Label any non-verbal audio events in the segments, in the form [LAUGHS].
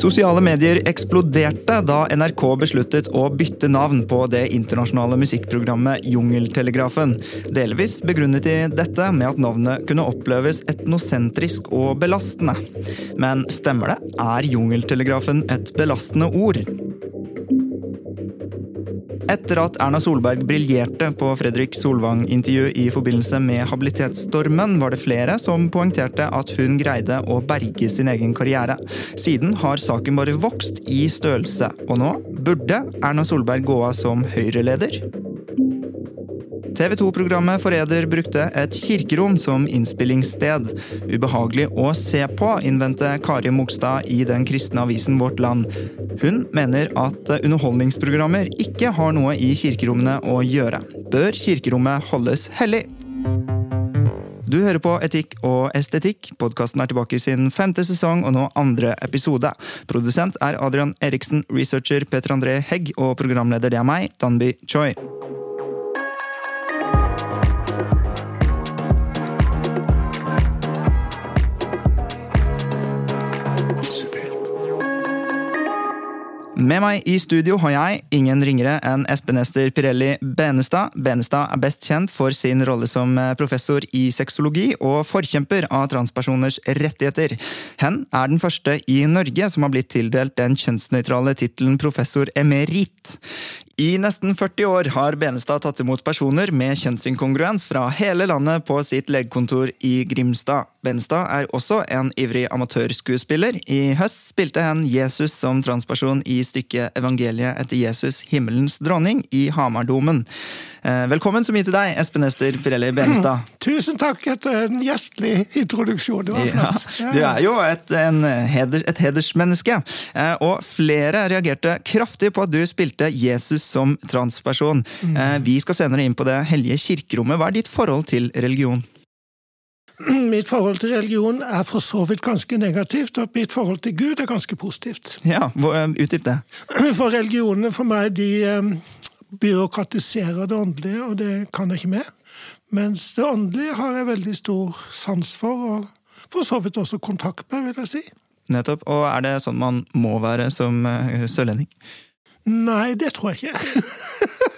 Sosiale medier eksploderte da NRK besluttet å bytte navn på det internasjonale musikkprogrammet Jungeltelegrafen. Delvis begrunnet de dette med at navnet kunne oppleves etnosentrisk og belastende. Men stemmer det? Er Jungeltelegrafen et belastende ord? Etter at Erna Solberg briljerte på Fredrik Solvang-intervju i forbindelse med habilitetsstormen, var det flere som poengterte at hun greide å berge sin egen karriere. Siden har saken bare vokst i størrelse, og nå burde Erna Solberg gå av som Høyre-leder. TV 2-programmet Forræder brukte et kirkerom som innspillingssted. Ubehagelig å se på, innvendte Kari Mogstad i den kristne avisen Vårt Land. Hun mener at underholdningsprogrammer ikke har noe i kirkerommene å gjøre. Bør kirkerommet holdes hellig? Du hører på Etikk og estetikk. Podkasten er tilbake i sin femte sesong og nå andre episode. Produsent er Adrian Eriksen, researcher Peter André Hegg og programleder det er meg, Danby Choi. Med meg i studio har jeg ingen ringere enn Espen Ester Pirelli Benestad. Benestad er best kjent for sin rolle som eh, professor i sexologi og forkjemper av transpersoners rettigheter. Hen er den første i Norge som har blitt tildelt den kjønnsnøytrale tittelen professor emerit. I nesten 40 år har Benestad tatt imot personer med kjønnsinkongruens fra hele landet på sitt legekontor i Grimstad. Benestad er også en ivrig amatørskuespiller. I høst spilte hen Jesus som transperson i stykket 'Evangeliet etter Jesus, himmelens dronning' i Hamardomen. Eh, velkommen så mye til deg, Espen Ester Pirelli Benestad. [CLEARS THROAT] Tusen takk etter en gjestlig introduksjon. Det var flott. Ja, du er jo et, en heder, et hedersmenneske. Eh, og flere reagerte kraftig på at du spilte Jesus som transperson. Mm. Vi skal senere inn på det hellige kirkerommet. Hva er ditt forhold til religion? [CLEARS THROAT] Mitt forhold til religion er for så vidt ganske negativt, og mitt forhold til Gud er ganske positivt. Ja, Utdyp det. [CLEARS THROAT] For religionene for meg, de byråkratiserer det åndelige, og det kan jeg ikke med. Mens det åndelige har jeg veldig stor sans for, og for så vidt også kontakt med, vil jeg si. Nettopp. Og er det sånn man må være som sørlending? Nei, det tror jeg ikke. [LAUGHS]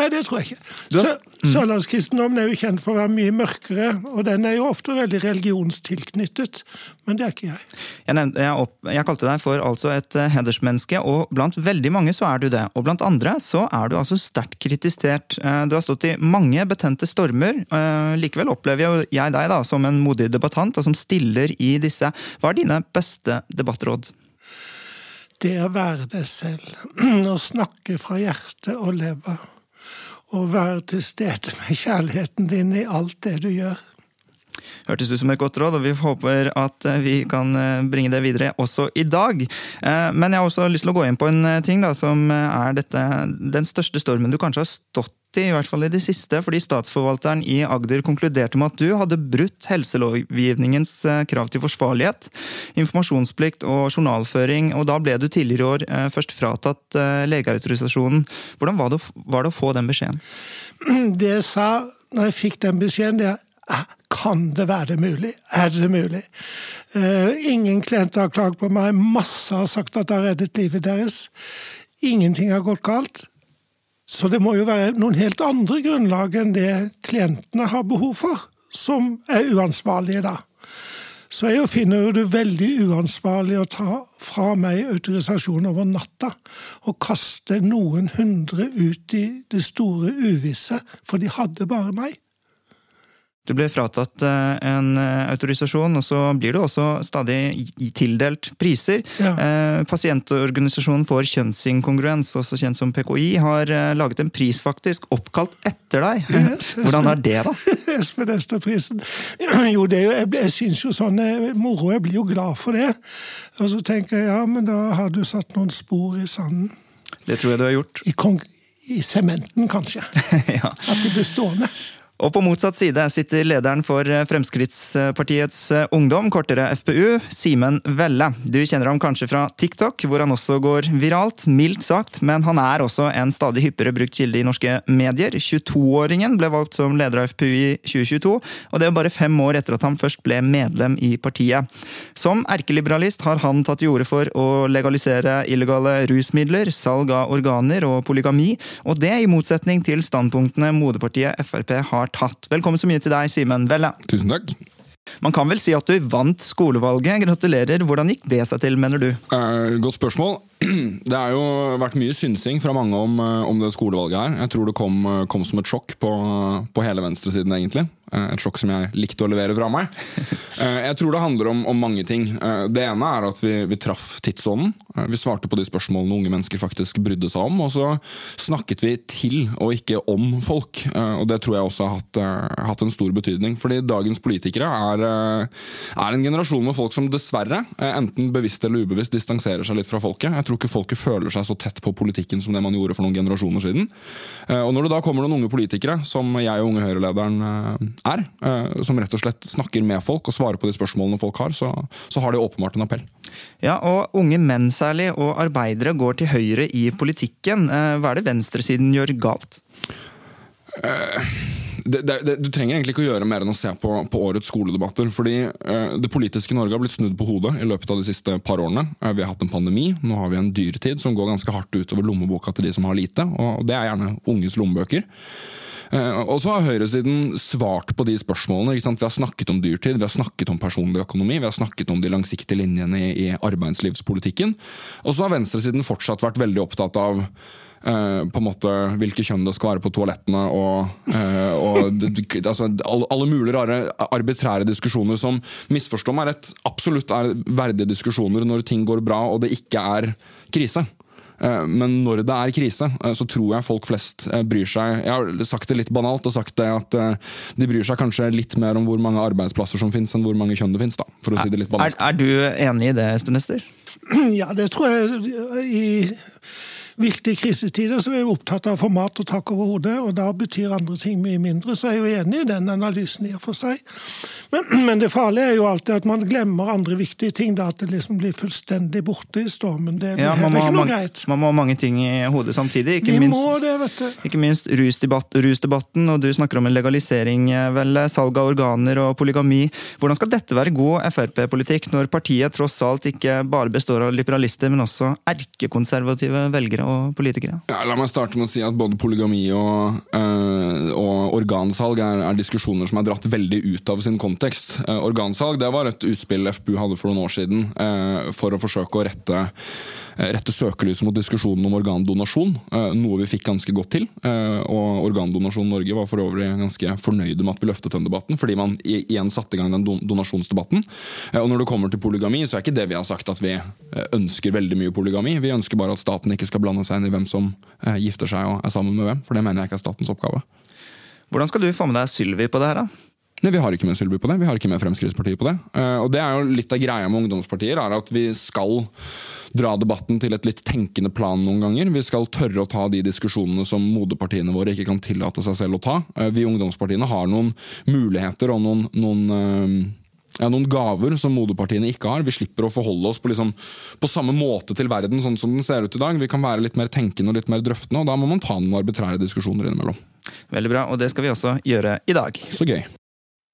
Nei, det tror jeg ikke. Har... Mm. Sørlandskristendommen er jo kjent for å være mye mørkere, og den er jo ofte veldig religionstilknyttet. Men det er ikke jeg. Jeg, nevnte, jeg, opp, jeg kalte deg for altså et uh, hedersmenneske, og blant veldig mange så er du det. Og blant andre så er du altså sterkt kritisert. Uh, du har stått i mange betente stormer. Uh, likevel opplever jeg deg da som en modig debattant, og som stiller i disse. Hva er dine beste debattråd? Det å være deg selv. [CLEARS THROAT] Å snakke fra hjerte og lever å være til stede med kjærligheten din i alt det du gjør. Hørtes ut som et godt råd, og vi håper at eh, vi kan eh, bringe det videre også i dag. Eh, men jeg har også lyst til å gå inn på en ting da, som er dette, den største stormen du kanskje har stått i, hvert fall i det siste, fordi statsforvalteren i Agder konkluderte med at du hadde brutt helselovgivningens krav til forsvarlighet, informasjonsplikt og journalføring, og da ble du tidligere i år først fratatt legeautorisasjonen. Hvordan var det, var det å få den beskjeden? [CLEARS THROAT] Det jeg sa når jeg fikk den beskjeden, det er kan det være mulig? Er det mulig? Uh, ingen klienter har klaget på meg. Masse har sagt at det har reddet livet deres. Ingenting har gått galt. Så det må jo være noen helt andre grunnlag enn det klientene har behov for, som er uansvarlige da. Så jeg finner det veldig uansvarlig å ta fra meg autorisasjon over natta og kaste noen hundre ut i det store uvisse, for de hadde bare meg. Du ble fratatt eh, en eh, autorisasjon, og så blir du også stadig tildelt priser. Ja. Eh, pasientorganisasjonen for kjønnsinkongruens, også kjent som PKI, har laget en pris faktisk oppkalt etter deg. Yes, [LAUGHS] Hvordan er det, da? [LAUGHS] Espen Ester-prisen. [CLEARS THROAT] Jo, det er jo, jeg, jeg syns jo sånn moro. Jeg blir jo glad for det. Og så tenker jeg ja, men da har du satt noen spor i sanden. Det tror jeg du har gjort. I, i sementen, kanskje. [LAUGHS] ja. At det blir stående. Og på motsatt side sitter lederen for Fremskrittspartiets Ungdom, kortere FPU, Simen Velle. Du kjenner ham kanskje fra TikTok, hvor han også går viralt, mildt sagt, men han er også en stadig hyppigere brukt kilde i norske medier. 22-åringen ble valgt som leder av FPU i 2022, og det er bare fem år etter at han først ble medlem i partiet. Som erkeliberalist har han tatt til orde for å legalisere illegale rusmidler, salg av organer og polygami, og det i motsetning til standpunktene moderpartiet Frp har tatt. Velkommen så mye til deg, Simen Velle. Tusen takk. Man kan vel si at du vant skolevalget. Gratulerer. Hvordan gikk det seg til, mener du? Eh, godt spørsmål. [CLEARS THROAT] Det har jo vært mye synsing fra mange om, eh, om det skolevalget her. Jeg tror det kom, eh, kom som et sjokk på, på hele venstresiden, egentlig. Eh, et sjokk som jeg likte å levere fra meg. [LAUGHS] Eh, jeg tror det handler om, om mange ting. Eh, det ene er at vi, vi traff tidsånden. Vi svarte på de spørsmålene unge mennesker faktisk brydde seg om. Og så snakket vi til og ikke om folk. Og det tror jeg også har hatt, hatt en stor betydning. Fordi dagens politikere er, er, en generasjon med folk som dessverre, enten bevisst eller ubevisst, distanserer seg litt fra folket. Jeg tror ikke folket føler seg så tett på politikken som det man gjorde for noen generasjoner siden. Og når det da kommer noen unge politikere, som jeg og Unge Høyre-lederen er, eh, som rett og slett snakker med folk og svarer på de spørsmålene folk har, så, så har de åpenbart en appell. Ja, og Unge menn særlig, og arbeidere går til høyre i politikken. Eh, hva er det venstresiden gjør galt? Det, det, det, du trenger egentlig ikke å gjøre mer enn å se på, på årets skoledebatter. fordi eh, Det politiske Norge har blitt snudd på hodet i løpet av de siste par årene. Eh, vi har hatt en pandemi, nå har vi en dyrtid som går ganske hardt utover lommeboka til de som har lite. Og det er gjerne unges lommebøker. Eh, og så har høyresiden svart på de spørsmålene. Vi har snakket om dyrtid, vi har snakket om personlig økonomi, vi har snakket om de langsiktige linjene i, arbeidslivspolitikken. Og så har venstresiden fortsatt vært veldig opptatt av Uh, på en måte hvilke kjønn det skal være på toalettene, og, uh, og altså, alle, mulige rare arbitrære diskusjoner som misforstår meg rett, absolutt er verdige diskusjoner når ting går bra og det ikke er krise. Eh, men når det er krise, eh, så tror jeg folk flest eh, bryr seg Jeg har sagt det litt banalt og sagt det at de bryr seg kanskje litt mer om hvor mange arbeidsplasser som finnes, enn hvor mange kjønn det finnes. da, for å si det litt banalt. Er, er du enig i det, Espen Ester? [CLEARS THROAT] Ja, det tror jeg i viktige krisetider så er vi opptatt av å få mat og tak over hodet, og da betyr andre ting mye mindre. Så jeg er jo enig i den analysen i og for seg. Men, men, det farlige er jo alltid at man glemmer andre viktige ting. da At det liksom blir fullstendig borte i stormen. Det, ja, man, ikke noe mange, greit. man må ha mange ting i hodet samtidig. Ikke vi minst, må det, vet du. Ikke minst rusdebatt, rusdebatten, og du snakker om en legalisering, eh, vel, salg av organer og polygami. Hvordan skal dette være god Frp-politikk, når partiet tross alt ikke bare består av liberalister, men også erkekonservative velgere og politikere? Ja, la meg starte med å si at både polygami og, øh, og organsalg er, er, diskusjoner som er dratt veldig ut av sin kontekst. Uh, organsalg det var et utspill FPU hadde for noen år siden uh, for å forsøke å rette rette søkelyset mot diskusjonen om organdonasjon, noe vi fikk ganske godt til. Og Organdonasjon Norge var for øvrig ganske fornøyde med at vi løftet den debatten, fordi man igjen satte i gang den donasjonsdebatten. Og når det kommer til polygami, så er ikke det vi har sagt at vi ønsker veldig mye polygami. Vi ønsker bare at staten ikke skal blande seg inn i hvem som gifter seg og er sammen med hvem, for det mener jeg ikke er statens oppgave. Hvordan skal du få med deg Sylvi på det her, da? Nei, Vi har ikke med Sylvi på det. Vi har ikke med Fremskrittspartiet på det. Uh, og det er jo Litt av greia med ungdomspartier er at vi skal dra debatten til et litt tenkende plan noen ganger. Vi skal tørre å ta de diskusjonene som moderpartiene våre ikke kan tillate seg selv å ta. Uh, vi ungdomspartiene har noen muligheter og noen, noen uh, ja, noen gaver som moderpartiene ikke har. Vi slipper å forholde oss på, liksom, på, samme måte til verden sånn som den ser ut i dag. Vi kan være litt mer tenkende og litt mer drøftende, og da må man ta noen arbitrære diskusjoner innimellom. Veldig bra, og det skal vi også gjøre i dag. Så gøy.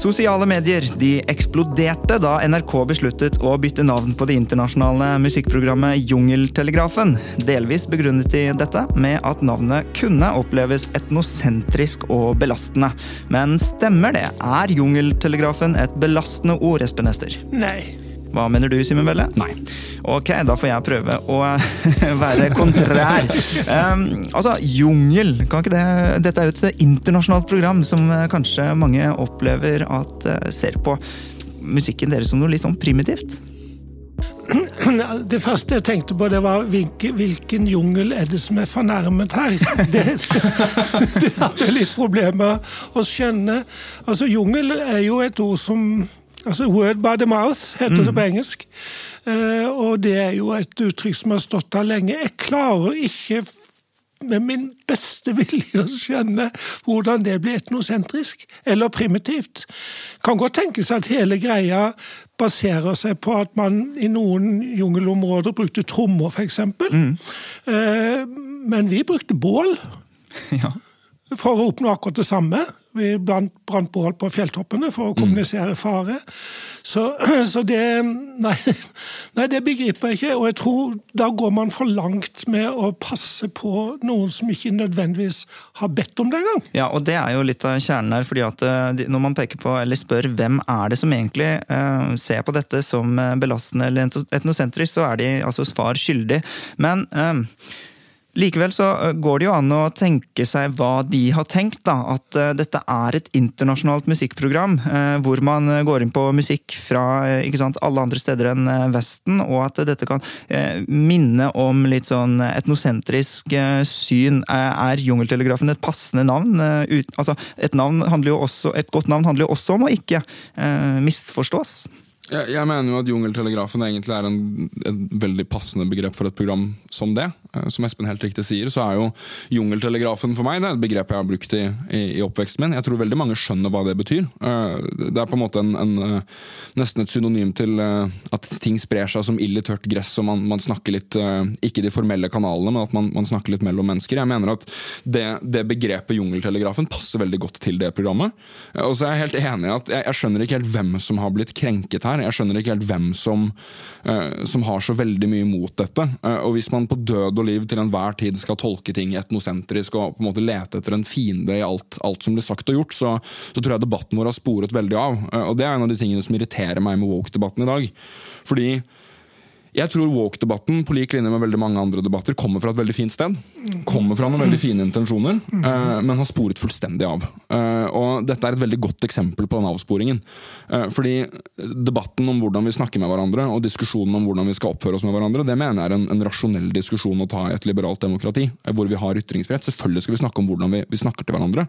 Sosiale medier de eksploderte da NRK besluttet å bytte navn på det internasjonale musikkprogrammet Jungeltelegrafen. Delvis begrunnet de dette med at navnet kunne oppleves etnosentrisk og belastende. Men stemmer det? Er Jungeltelegrafen et belastende ord, Espen Ester? Nei. Hva mener du, Simen Velle? Nei. Ok, da får jeg prøve å være kontrær. Um, altså, Jungel, kan ikke det Dette er jo et internasjonalt program som eh, kanskje mange opplever at uh, ser på musikken deres som noe litt sånn primitivt? Det første jeg tenkte på, det var hvilken, hvilken jungel er det som er fornærmet her? Det, [LAUGHS] det hadde jeg litt problemer med å skjønne. Altså, Jungel er jo et ord som altså Word by the mouth, heter det på engelsk. Eh, og det er jo et uttrykk som har stått der lenge. Jeg klarer ikke med min beste [LAUGHS] vilje å skjønne hvordan det blir etnosentrisk eller primitivt. Kan godt tenkes at hele greia baserer seg på at man i noen jungelområder brukte trommer, f.eks. Mm. Eh, men vi brukte bål. [LAUGHS] Ja. For å oppnå akkurat det samme. Vi brant bål på fjelltoppene for å mm. kommunisere fare. Så, [CLEARS THROAT] så det nei, [LAUGHS] nei, det begriper jeg ikke. Og jeg tror da går man for langt med å passe på noen som ikke nødvendigvis har bedt om det engang. Ja, og det er jo litt av kjernen her. fordi at eh, når man peker på, eller spør hvem er det som egentlig eh, ser på dette som eh, belastende eller etnosentrisk, så er de altså svar skyldig. Men uh, Likevel så eh, går det jo an å tenke seg hva de har tenkt. da, At uh, dette er et internasjonalt musikkprogram uh, hvor man går inn på musikk fra ikke sant, alle andre steder enn Vesten, og at dette kan minne om litt sånn etnosentrisk syn. er Jungeltelegrafen et passende navn? Altså, et, navn også, et godt navn handler jo også om å ikke misforstås. Jeg, mener jo at Jungeltelegrafen egentlig er en, en, veldig passende begrep for et program som det. Eh, som Espen helt riktig sier, så er jo Jungeltelegrafen for meg det er et begrep jeg har brukt i, i, oppveksten min. Jeg tror veldig mange skjønner hva det betyr. Eh, det er på en måte en, en, eh, nesten et synonym til at ting sprer seg som ild i tørt gress, og man, man, snakker litt Ikke de formelle kanalene, men at man, man snakker litt mellom mennesker. Jeg mener at det, det, begrepet Jungeltelegrafen passer veldig godt til det programmet. Og så er jeg helt enig i at jeg, jeg skjønner ikke helt hvem som har blitt krenket her. Jeg skjønner ikke helt hvem som, som har så veldig mye imot dette. Og hvis man på død og liv til enhver tid skal tolke ting etnosentrisk og på en måte lete etter en fiende i alt, alt som blir sagt og gjort, så, så, tror jeg debatten vår har sporet veldig av. Uh, og det er en av de tingene som irriterer meg med woke-debatten i dag. Fordi jeg tror woke-debatten på lik linje med veldig mange andre debatter kommer fra et veldig fint sted. Kommer fra noen veldig fine intensjoner, uh, men har sporet fullstendig av. Uh, og Dette er et veldig godt eksempel på den avsporingen. Uh, fordi Debatten om hvordan vi snakker med hverandre og diskusjonen om hvordan vi skal oppføre oss med hverandre, det mener jeg er en, en rasjonell diskusjon å ta i et liberalt demokrati, hvor vi har ytringsfrihet. Selvfølgelig skal vi snakke om hvordan vi, vi snakker til hverandre.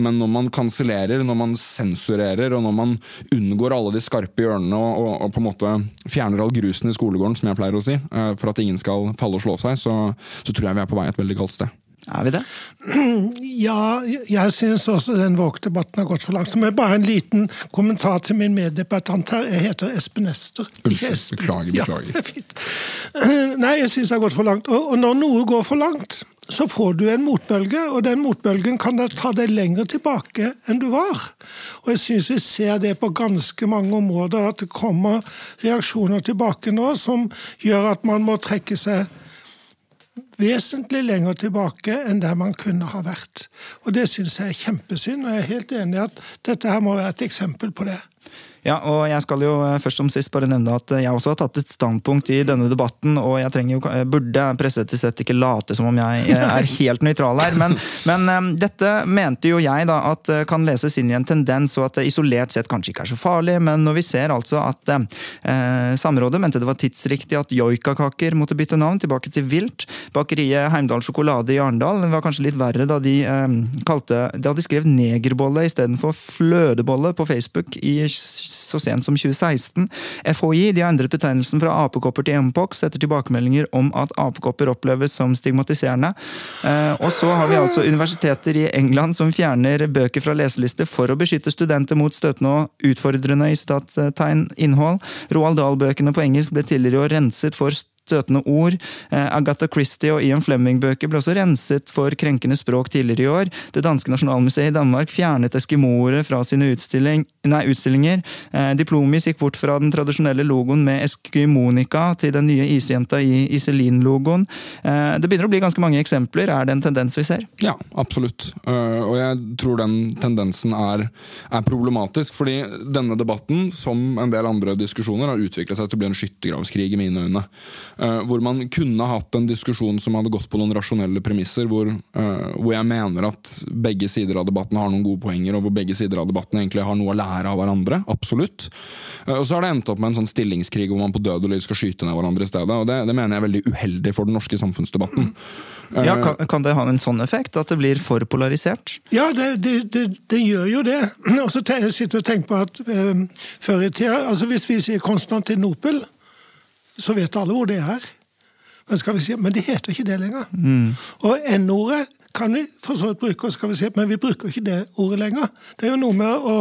men når man kansellerer, når man sensurerer, og når man unngår alle de skarpe hjørnene og, og, og på en måte fjerner all grusen i skolen skolegården, som jeg pleier å si, eh, for at ingen skal falle og slå seg, så, så tror jeg vi er på vei et veldig galt sted. Er vi det? Ja, jeg syns også den Våg-debatten har gått for langt. Som er bare en liten kommentar til min meddebattant her. Jeg heter Espen Ester. Unnskyld. Beklager, beklager. Ja, [CLEARS THROAT] Nei, jeg syns det har gått for langt. Og, og når noe går for langt, så får du en motbølge, og den motbølgen kan da ta deg lenger tilbake enn du var. Og jeg syns vi ser det på ganske mange områder, at det kommer reaksjoner tilbake nå som gjør at man må trekke seg vesentlig lenger tilbake enn der man kunne ha vært. Og det syns jeg er kjempesynd, og jeg er helt enig i at dette her må være et eksempel på det. Ja, og jeg skal jo eh, først som sist bare nevne at jeg også har tatt et standpunkt i denne debatten, og jeg trenger jo, jeg burde presseetisk sett ikke late som om jeg er [LAUGHS] helt nøytral her, men, men dette mente jo jeg da at eh, kan leses inn i en tendens, og at det isolert sett kanskje ikke er så farlig, men når vi ser altså at eh, Samrådet mente det var tidsriktig at joikakaker måtte bytte navn tilbake til Vilt, bakeriet Heimdal Sjokolade i Arendal, det var kanskje litt verre da de eh, kalte Da de skrev negerbolle istedenfor flødebolle på Facebook i så sent som 2016. FHI de har endret betegnelsen fra apekopper til mpox etter tilbakemeldinger om at apekopper oppleves som stigmatiserende. Eh, og så har vi altså universiteter i England som fjerner bøker fra leselister for å beskytte studenter mot støtende og utfordrende i sitattegn innhold. Roald Dahl-bøkene på engelsk ble tidligere i år renset for støtende ord. Eh, Agatha Christie og Ian Flemming-bøker ble også renset for krenkende språk tidligere i år. Det danske nasjonalmuseet i Danmark fjernet eskimoere fra sine utstilling, nei, utstillinger. Eh, Diplomis gikk bort fra den tradisjonelle logoen med Eskimonika til den nye isjenta i Iselin-logoen. Eh, det begynner å bli ganske mange eksempler. Er det en tendens vi ser? Ja, absolutt. Og jeg tror den tendensen er, er problematisk, fordi denne debatten, som en del andre diskusjoner, har utviklet seg til å bli en skyttergravskrig i mine øyne. Uh, hvor man kunne hatt en diskusjon som hadde gått på noen rasjonelle premisser, hvor, uh, hvor, jeg mener at begge sider av debatten har noen gode poenger, og hvor begge sider av debatten egentlig har noe å lære av hverandre. Absolutt. Uh, og så har det endt opp med en sånn stillingskrig hvor man på død og liv skal skyte ned hverandre i stedet. og Det, det mener jeg er veldig uheldig for den norske samfunnsdebatten. Ja, kan, kan, det ha en sånn effekt? At det blir for polarisert? Ja, det, det, det, det gjør jo det. [CLEARS THROAT] Og så sitter jeg og tenker på at før i tida altså Hvis vi sier Konstantinopel så vet alle hvor det er. Men, si, men det heter ikke det lenger. Mm. Og N-ordet kan vi for så vidt bruke, skal vi si, men vi bruker ikke det ordet lenger. Det er jo noe med å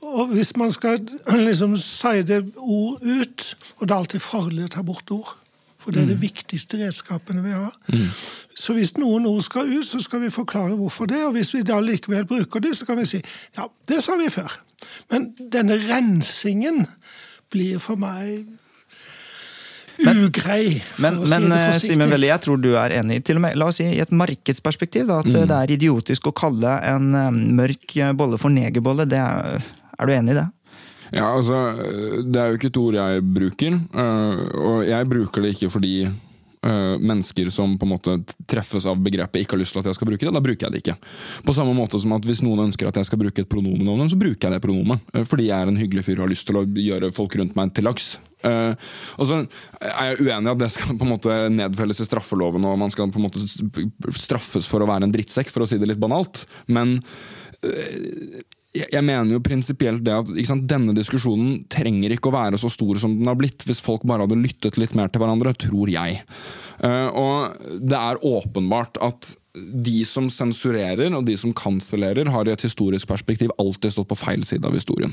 og Hvis man skal [CLEARS THROAT] liksom si det ord ut Og det er alltid farlig å ta bort ord. For det er mm. det viktigste redskapene vi har. Mm. Så hvis noen ord skal ut, så skal vi forklare hvorfor det. Og hvis vi da likevel bruker det, så kan vi si ja, det sa vi før. Men denne rensingen blir for meg men, ugrei. Men, men si eh, Simen Velle, jeg tror du er enig. Til og med, la oss si i et markedsperspektiv da, at mm. det er idiotisk å kalle en um, mørk bolle for negerbolle. Det er, er du enig i det? Ja, altså, Det er jo ikke et ord jeg bruker. Og jeg bruker det ikke fordi mennesker som på en måte treffes av begrepet ikke har lyst til at jeg skal bruke det, da bruker jeg det ikke. På samme måte som at hvis noen ønsker at jeg skal bruke et pronomen om dem, så bruker jeg det pronomet. Fordi jeg er en hyggelig fyr og har lyst til å gjøre folk rundt meg til laks. Uh, og så er jeg uenig i at det skal på en måte nedfelles i straffeloven, og man skal på en måte straffes for å være en drittsekk, for å si det litt banalt. Men uh, jeg mener jo prinsipielt det at sant, denne diskusjonen trenger ikke å være så stor som den har blitt, hvis folk bare hadde lyttet litt mer til hverandre, tror jeg. Uh, og det er åpenbart at de som sensurerer og de som kansellerer, har i et historisk perspektiv alltid stått på feil side av historien.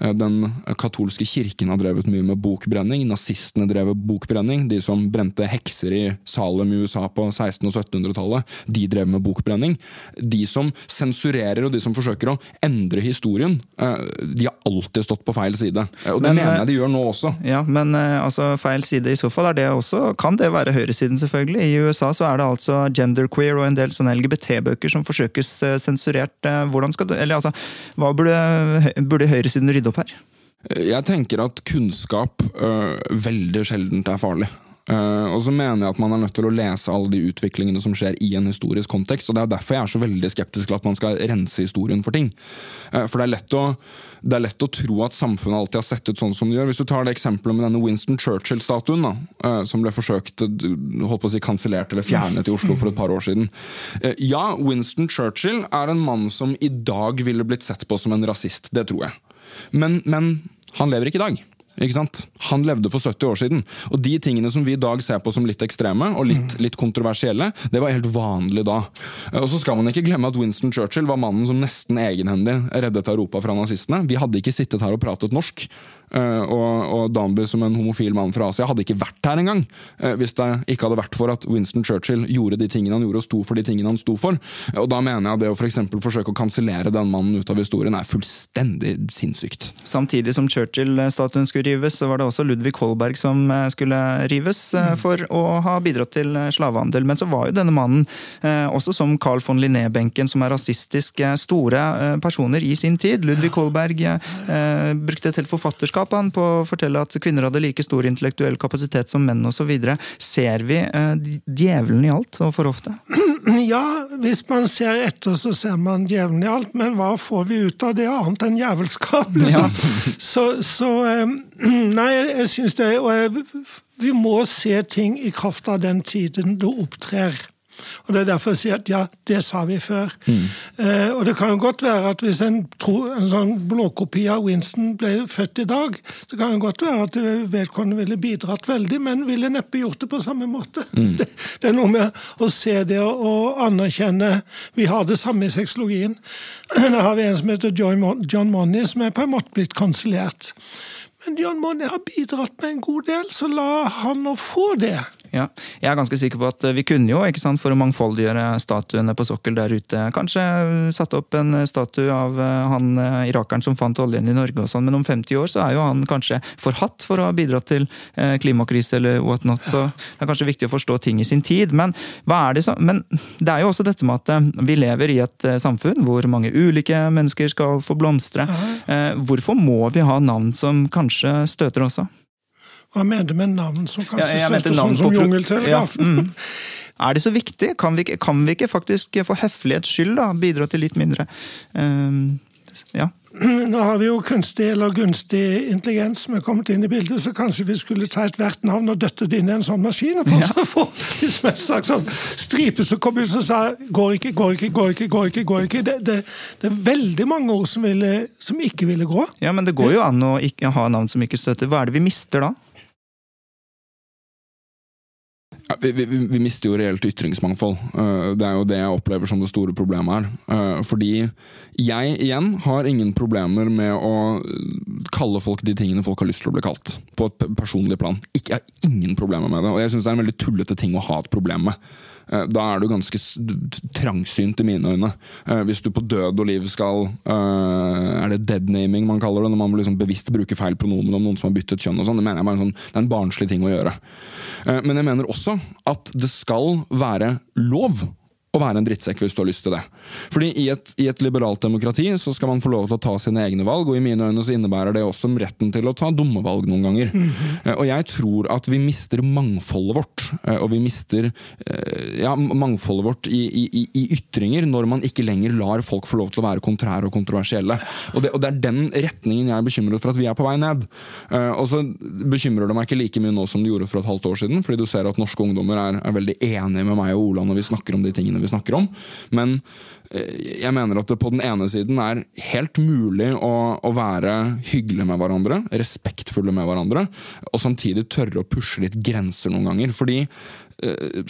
Eh, den katolske kirken har drevet mye med bokbrenning. Nazistene drev bokbrenning. De som brente hekser i Salem i USA på 1600- og 1700-tallet, de drev med bokbrenning. De som sensurerer og de som forsøker å endre historien, eh, de har alltid stått på feil side. Eh, og det men, mener jeg de gjør nå også. Ja, Men altså, feil side i så fall, er det også, kan det være høyresiden, selvfølgelig. I USA så er det altså genderqueer og en del sånne LGBT-bøker som forsøkes eh, sensurert. Eh, hvordan skal du, eller altså, Hva burde, burde høyresiden rydde opp her? Jeg tenker at kunnskap øh, veldig sjeldent er farlig. Uh, og så mener jeg at man er nødt til å lese alle de utviklingene som skjer i en historisk kontekst. og Det er derfor jeg er så veldig skeptisk til at man skal rense historien for ting. Uh, for det er, å, det er lett å tro at samfunnet alltid har sett ut sånn som det gjør. Hvis du tar det eksempelet med denne Winston Churchill-statuen, uh, som ble forsøkt holdt på å si kansellert eller fjernet i Oslo for et par år siden. ja, Winston Churchill er en mann som i dag ville blitt sett på som en rasist. Det tror jeg. Men, men han lever ikke i dag. Ikke sant? Han levde for 70 år siden. Og de tingene som vi i dag ser på som litt ekstreme og litt, mm. litt kontroversielle, det var helt vanlig da. Og så skal man ikke glemme at Winston Churchill var mannen som nesten egenhendig reddet Europa fra nazistene. Vi hadde ikke sittet her og pratet norsk Eh, og, og Danby som en homofil mann fra Asia hadde ikke vært her engang uh, hvis det ikke hadde vært for at Winston Churchill gjorde de tingene han gjorde, og sto for de tingene han sto for. Uh, og da mener jeg at det å for eksempel forsøke å kansellere den mannen ut av historien er fullstendig sinnssykt. Samtidig som Churchill-statuen skulle rives, så var det også Ludvig Holberg som skulle rives mm. for å ha bidratt til slavehandel. Men så var jo denne mannen, også som Carl von Linné-benken, som er rasistisk, store personer i sin tid. Ludvig Holberg brukte et helt forfatterskap vitenskap han, på å fortelle at kvinner hadde like stor intellektuell kapasitet som menn osv. Ser vi eh, djevelen i alt og for ofte? [CLEARS THROAT] Ja, hvis man ser etter, så ser man djevelen i alt, men hva får vi ut av det annet enn djevelskap? Liksom? Ja. [LAUGHS] så, så [CLEARS THROAT] Nei, jeg syns det Og jeg, vi må se ting i kraft av den tiden du opptrer. Og Det er derfor jeg sier at ja, det sa vi før. Mm. Eh, og det kan jo godt være at hvis en, tro, en sånn blåkopi av Winston ble født i dag, så kan det godt være at vedkommende ville bidratt veldig, men ville neppe gjort det på samme måte. Mm. [LAUGHS] Det, det, er noe med å se det og, og, anerkjenne Vi har det samme i sexologien. [CLEARS THROAT] Der har vi en som heter John Money, som er på en måte blitt kansellert. Men John Money har bidratt med en god del, så la han nå få det. Ja, jeg er ganske sikker på at vi kunne jo, ikke sant, for å mangfoldiggjøre statuene på sokkel der ute, kanskje satt opp en statue av eh, han eh, irakeren som fant oljen i Norge og sånn, men om 50 år så er jo han kanskje forhatt for å ha bidratt til eh, klimakrise eller what not, så det er kanskje viktig å forstå ting i sin tid. Men, er det, så, men det er jo også dette med at vi lever i et samfunn hvor mange ulike mennesker skal få blomstre. Hvorfor må vi ha navn som kanskje støter også? Hva mener du med navn som kanskje Ja, navn sånn som jungeltelegrafen? Ja, mm. [LAUGHS] Er det så viktig? Kan vi, kan vi ikke faktisk for høflighets skyld da, bidra til litt mindre um, Ja. [CLEARS THROAT] Nå har vi jo kunstig eller gunstig intelligens som er kommet inn i bildet, så kanskje vi skulle ta ethvert navn og døtte det inn i en sånn maskin. og ja. å få liksom en slags sånn stripe som kom ut som sa 'går ikke, går ikke, går ikke'. går ikke, går ikke. Det, det, det er veldig mange ord som, ville, som ikke ville gå. ja, men det går jo an å ikke ha navn som ikke støtter. Hva er det vi mister da? Vi, vi, vi mister jo reelt ytringsmangfold. Eh, det er jo det jeg opplever som det store problemet her. Eh, fordi jeg igjen har ingen problemer med å kalle folk de tingene folk har lyst til å bli kalt. På et personlig plan. Ikke, jeg har ingen problemer med det. Og jeg syns det er en veldig tullete ting å ha et problem med. Eh, Da er du ganske trangsynt i mine øyne. Eh, Hvis du på død og liv skal eh, Er det deadnaming man kaller det? Når man liksom bevisst bruker feil pronomen om noen som har byttet kjønn og sånn. Det mener jeg er sånn, det er en barnslig ting å gjøre. Men jeg mener også at det skal være lov å være en drittsekk hvis du har lyst til det. Fordi i et, i et liberalt demokrati så skal man få lov til å ta sine egne valg, og i mine øyne så innebærer det også retten til å ta dumme valg noen ganger. Eh, Og jeg tror at vi mister mangfoldet vårt, eh, og vi mister eh, ja, mangfoldet vårt i, i, i- ytringer når man ikke lenger lar folk få lov til å være kontrære og kontroversielle. Og det, og det er den retningen jeg er bekymret for at vi er på vei ned. Og så bekymrer det meg ikke like mye nå som det gjorde for et halvt år siden, fordi du ser at norske ungdommer er, er veldig enige med meg og Ola når vi snakker om de tingene vi snakker om. Men eh, jeg mener at det på den ene siden er helt mulig å, å være hyggelig med hverandre, respektfulle med hverandre, og samtidig tørre å pushe litt grenser noen ganger. Fordi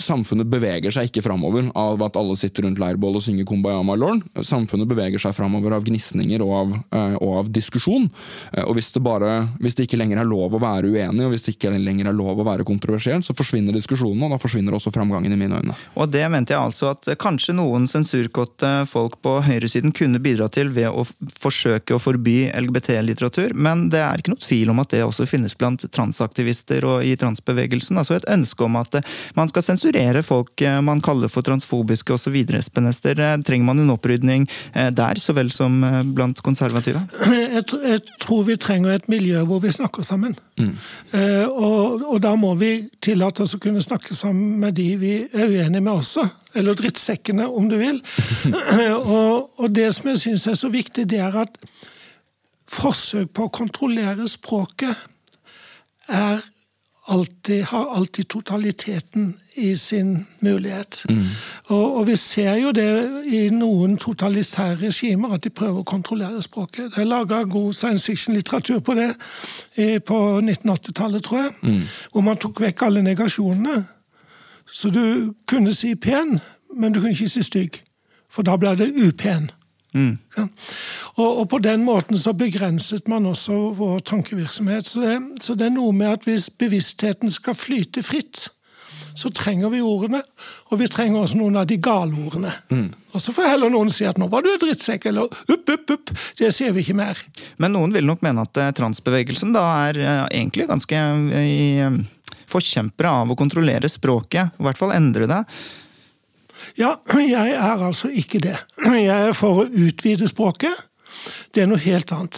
samfunnet beveger seg ikke framover av at alle sitter rundt leirbål og synger 'Kumbaya my lord'. Samfunnet beveger seg framover av gnisninger og eh, og av diskusjon. Eh, og hvis det, bare, hvis det ikke lenger er lov å være uenig, og hvis det ikke lenger er lov å være kontroversiell, så forsvinner diskusjonen, og da forsvinner også framgangen i mine øyne. Og det mente jeg altså at eh, kanskje noen sensurkåte folk på høyresiden kunne bidra til ved å forsøke å forby LGBT-litteratur, men det er ikke noe tvil om at det også finnes blant transaktivister og i transbevegelsen. Altså et ønske om at eh, man skal sensurere folk eh, man kaller for transfobiske osv. Espen Ester, eh, trenger man en opprydning eh, der så vel som blant konservative? [CLEARS THROAT] Jeg, jeg tror vi trenger et miljø hvor vi snakker sammen. Eh, og, og da må vi tillate oss å kunne snakke sammen med de vi er uenige med også. Eller drittsekkene, om du vil. [LAUGHS] [CLEARS THROAT] og, og det som jeg syns er så viktig, det er at forsøk på å kontrollere språket er alltid, har alltid totaliteten i sin mulighet. Og, og vi ser jo det i noen totalitære regimer, at de prøver å kontrollere språket. Det er laga god science fiction-litteratur på det på 1980-tallet, tror jeg. Hvor man tok vekk alle negasjonene. Så du kunne si pen, men du kunne ikke si stygg. For da ble det upen. Ja. Og, og på den måten så begrenset man også vår tankevirksomhet. Så det, så det er noe med at hvis bevisstheten skal flyte fritt, så trenger vi ordene, og vi trenger også noen av de gale ordene. Og så får heller noen si at 'nå var du en drittsekk', eller 'upp, upp, upp'. Det sier vi ikke mer. Men noen vil nok mene at eh, transbevegelsen da er eh, egentlig ganske eh, i forkjempere av å kontrollere språket, i hvert fall endre det. Ja, jeg er altså ikke det. Jeg er for å utvide språket. Det er noe helt annet.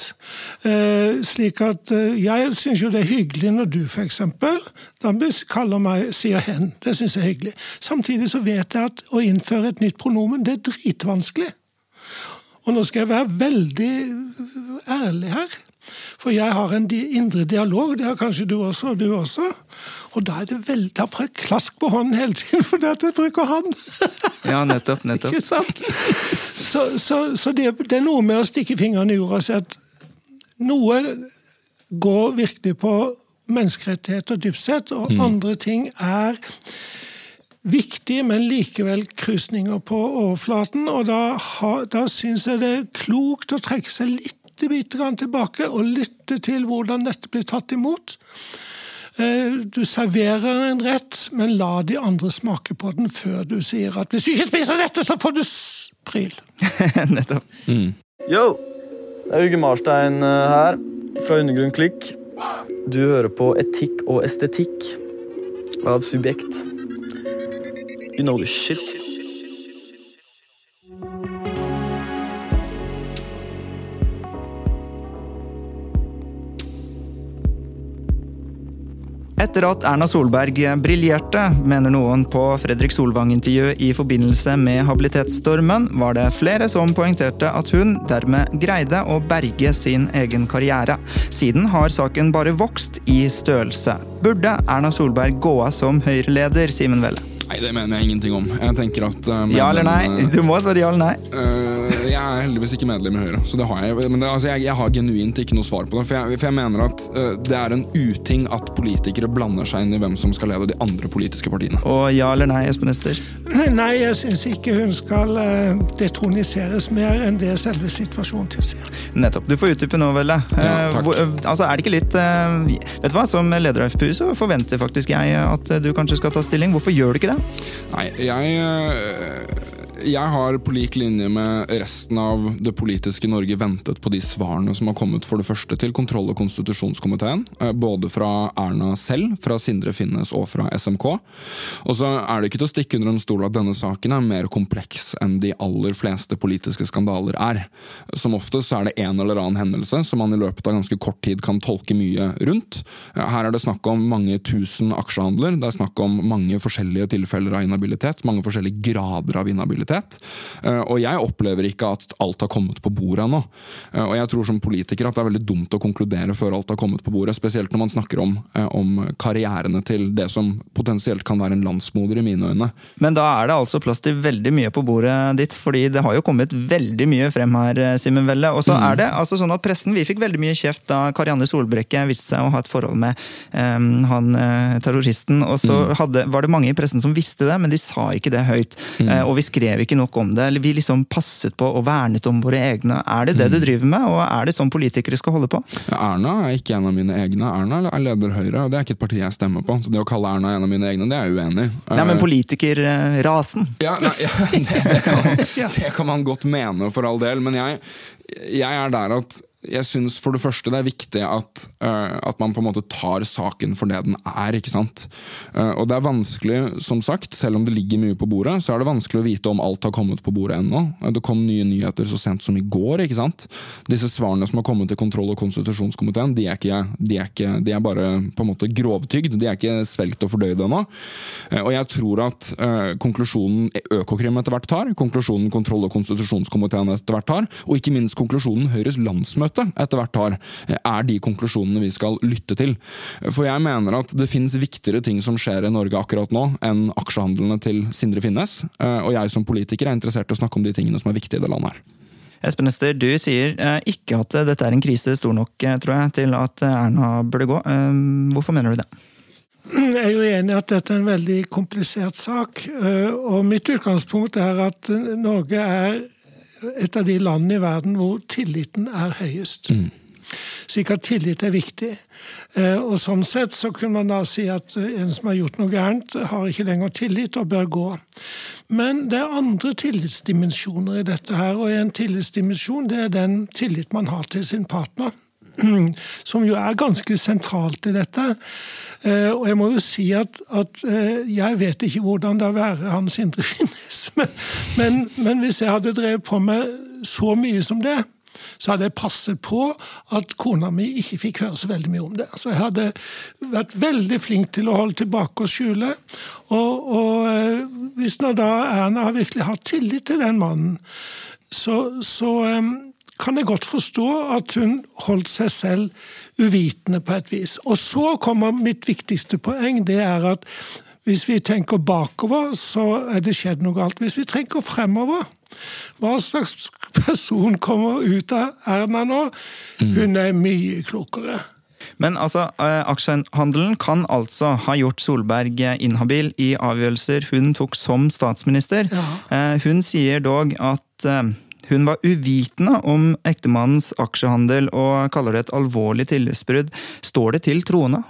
Eh, slik at eh, Jeg syns jo det er hyggelig når du f.eks. kaller meg sier hen. Det syns jeg er hyggelig. Samtidig så vet jeg at å innføre et nytt pronomen, det er dritvanskelig. Og nå skal jeg være veldig ærlig her. For jeg har en indre dialog, det har kanskje du også, og du også. Og da er det vel, da får jeg klask på hånden hele tiden [LAUGHS] fordi at jeg bruker han. Ja, nettopp, nettopp. Ikke sant? Så, så, så det, det er noe med å stikke fingeren i jorda og si at noe går virkelig på menneskerettigheter dypt sett, og andre ting er viktige, men likevel krusninger på overflaten. Og da, ha- da syns jeg det er klokt å trekke seg litt bitte grann tilbake og lytte til hvordan dette blir tatt imot. Eh, Du serverer en rett, men la de andre smake på den før du sier at hvis du ikke spiser dette, så får du pryl. [LAUGHS] nettopp. Yo! Det er Uge Marstein eh, her, fra Undergrunn Klikk. Du hører på Etikk og estetikk av Subjekt. You know the shit. Etter at Erna Solberg briljerte, mener noen på Fredrik Solvang-intervjuet i forbindelse med habilitetsstormen, var det flere som poengterte at hun dermed greide å berge sin egen karriere. Siden har saken bare vokst i størrelse. Burde Erna Solberg gå av som Høyre-leder, Simen Velle? Nei, det mener jeg ingenting om. Jeg tenker at uh, Ja eller nei? Du må svare ja eller nei. uh, jeg er heldigvis ikke medlem i Høyre, så det har jeg. Men det, altså, jeg, jeg har genuint ikke noe svar på det. For jeg, for jeg mener at uh, det er en uting at politikere blander seg inn i hvem som skal lede de andre politiske partiene. Og ja eller nei, Espen Ester? Nei, jeg syns ikke hun skal eh, detroniseres mer enn det selve situasjonen tilsier. Nettopp. Du får utdype nå, Velle. Ja, Eh, takk. hvor- eh, altså, er det ikke litt eh, Vet du hva, som leder av FPU så forventer faktisk jeg at eh, du kanskje skal ta stilling. Hvorfor gjør du ikke det? Nei, jeg øh, jeg har på lik linje med resten av det politiske Norge ventet på de svarene som har kommet for det første til kontroll- og konstitusjonskomiteen. eh, Både fra Erna selv, fra Sindre Finnes og fra SMK. Og så er det ikke til å stikke under en stol at denne saken er mer kompleks enn de aller fleste politiske skandaler er. Som ofte så er det en eller annen hendelse som man i løpet av ganske kort tid kan tolke mye rundt. Eh, Her er det snakk om mange tusen aksjehandler. Det er snakk om mange forskjellige tilfeller av inhabilitet. Mange forskjellige grader av inhabilitet. Eh, Og jeg opplever ikke at alt har kommet på bordet ennå. Eh, Og jeg tror som politiker at det er veldig dumt å konkludere før alt har kommet på bordet. Spesielt når man snakker om, eh, om karrierene til det som potensielt kan være en landsmoder i mine øyne. Men da er det altså plass til veldig mye på bordet ditt, fordi det har jo kommet veldig mye frem her, Simen Velle. Og så er det altså sånn at pressen, vi fikk veldig mye kjeft da Karianne Solbrekke viste seg å ha et forhold med um, han terroristen. Og så hadde, var det mange i pressen som visste det, men de sa ikke det høyt. Eh, og vi skrev ikke nok om det. eller Vi liksom passet på og vernet om våre egne. Er det det du driver med, og er det sånn politikere skal holde på? Erna er ikke en av mine egne. Erna er leder Høyre, og det er ikke et parti jeg stemmer på. Så det å kalle Erna en av mine egne, det er jeg uenig i. Nei, men Eh, politikerrasen. Ja, nei, ja det, [LAUGHS] det, kan, [LAUGHS] det kan man godt mene, for all del. Men jeg, jeg er der at jeg syns for det første det er viktig at, uh, at man på en måte tar saken for det den er. ikke sant? Uh, og det er vanskelig, som sagt, selv om det ligger mye på bordet, så er det vanskelig å vite om alt har kommet på bordet ennå. Eh, det kom nye nyheter så sent som i går. ikke sant? Disse svarene som har kommet til kontroll- og konstitusjonskomiteen, de er, ikke, de, er ikke, de er bare på en måte grovtygd. De er ikke svelgt og fordøyd ennå. Og jeg tror at konklusjonen Økokrim etter hvert tar, konklusjonen kontroll- og konstitusjonskomiteen etter hvert tar, og ikke minst konklusjonen Høyres landsmøte etter hvert tar, er de konklusjonene vi skal lytte til. For jeg mener at det finnes viktigere ting som skjer i Norge akkurat nå, enn aksjehandlene til Sindre Finnes. Eh, og jeg som politiker er interessert i å snakke om de tingene som er viktige i det landet her. Espen Ester, du sier eh, ikke at eh, dette er en krise stor nok, tror jeg, til at Erna burde gå. Hvorfor mener du det? Jeg er jo enig i at dette er en veldig komplisert sak. Og mitt utgangspunkt er at Norge er et av de landene i verden hvor tilliten er høyest. Slik at tillit er viktig. Eh, Og sånn sett så kunne man da si at eh, en som har gjort noe gærent, har ikke lenger tillit og bør gå. Men det er andre tillitsdimensjoner i dette her, og en tillitsdimensjon det er den tillit man har til sin partner. [CLEARS THROAT] Som jo er ganske sentralt i dette. Eh, Og jeg må jo si at, at eh, jeg vet ikke hvordan det er å være han Sindre Finnes, [LAUGHS] men, men, hvis jeg hadde drevet på med så mye som det, så hadde jeg passet på at kona mi ikke fikk høre så veldig mye om det. Så jeg hadde vært veldig flink til å holde tilbake og skjule. Og, og eh, hvis nå da Erna har virkelig hatt tillit til den mannen, så, så kan jeg godt forstå at hun holdt seg selv uvitende på et vis. Og så kommer mitt viktigste poeng, det er at hvis vi tenker bakover, så er det skjedd noe galt. Hvis vi tenker fremover, hva slags person kommer ut av Erna nå? Hun er mye klokere. Men altså, eh, aksjehandelen kan altså ha gjort Solberg eh, inhabil i avgjørelser hun tok som statsminister. Ja. Eh, Hun sier dog at hun var uvitende om ektemannens aksjehandel og kaller det et alvorlig tillitsbrudd. Står det til troende?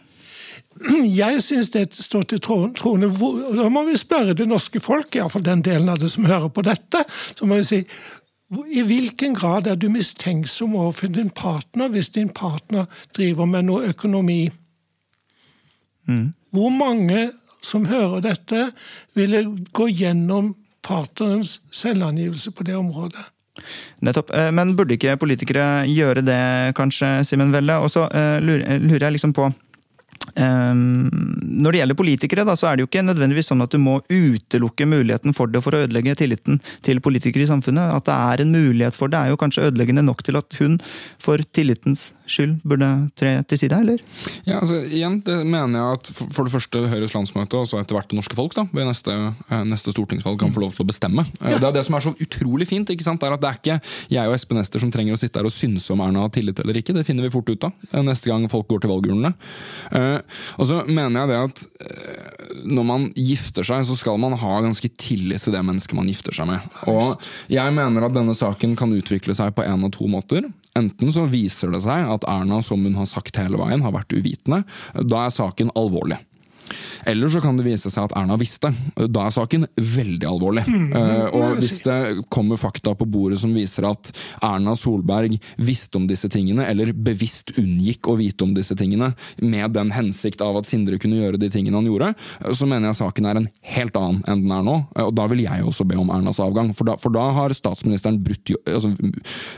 Jeg syns det står til troende. Da må vi spørre det norske folk, iallfall den delen av det som hører på dette. Så må vi si i hvilken grad er du mistenksom overfor din partner hvis din partner driver med noe økonomi? Hvor mange som hører dette, ville gå gjennom partnerens selvangivelse på det området? Nettopp. Eh, Men burde ikke politikere gjøre det, kanskje, Simen Velle? Og så eh, lurer lurer jeg liksom på Um, når det gjelder politikere, da, så er det jo ikke nødvendigvis sånn at du må utelukke muligheten for det for å ødelegge tilliten til politikere i samfunnet. At det er en mulighet for det, er jo kanskje ødeleggende nok til at hun får tillitens skyld burde tre til side, eller? Ja, altså igjen, det mener jeg at for det første Høyres landsmøte, og så etter hvert det norske folk, da, ved neste, eh, neste stortingsvalg kan få lov til å bestemme. Eh, ja. Det er det som er så utrolig fint, ikke sant, er at det er ikke jeg og Espen Ester som trenger å sitte her og synse om Erna har tillit eller ikke. Det finner vi fort ut av eh, neste gang folk går til valgurnene. Og så mener jeg det at når man gifter seg, så skal man ha ganske tillit til det mennesket man gifter seg med. Og jeg mener at denne saken kan utvikle seg på én av to måter. Enten så viser det seg at Erna, som hun har sagt hele veien, har vært uvitende. Da er saken alvorlig. Eller så kan det vise seg at Erna visste. Da er saken veldig alvorlig. Mm, uh, og hvis det kommer fakta på bordet som viser at Erna Solberg visste om disse tingene, eller bevisst unngikk å vite om disse tingene, med den hensikt av at Sindre kunne gjøre de tingene han gjorde, så mener jeg saken er en helt annen enn den er nå. Og da vil jeg også be om Ernas avgang. For da, for da har statsministeren brutt, altså,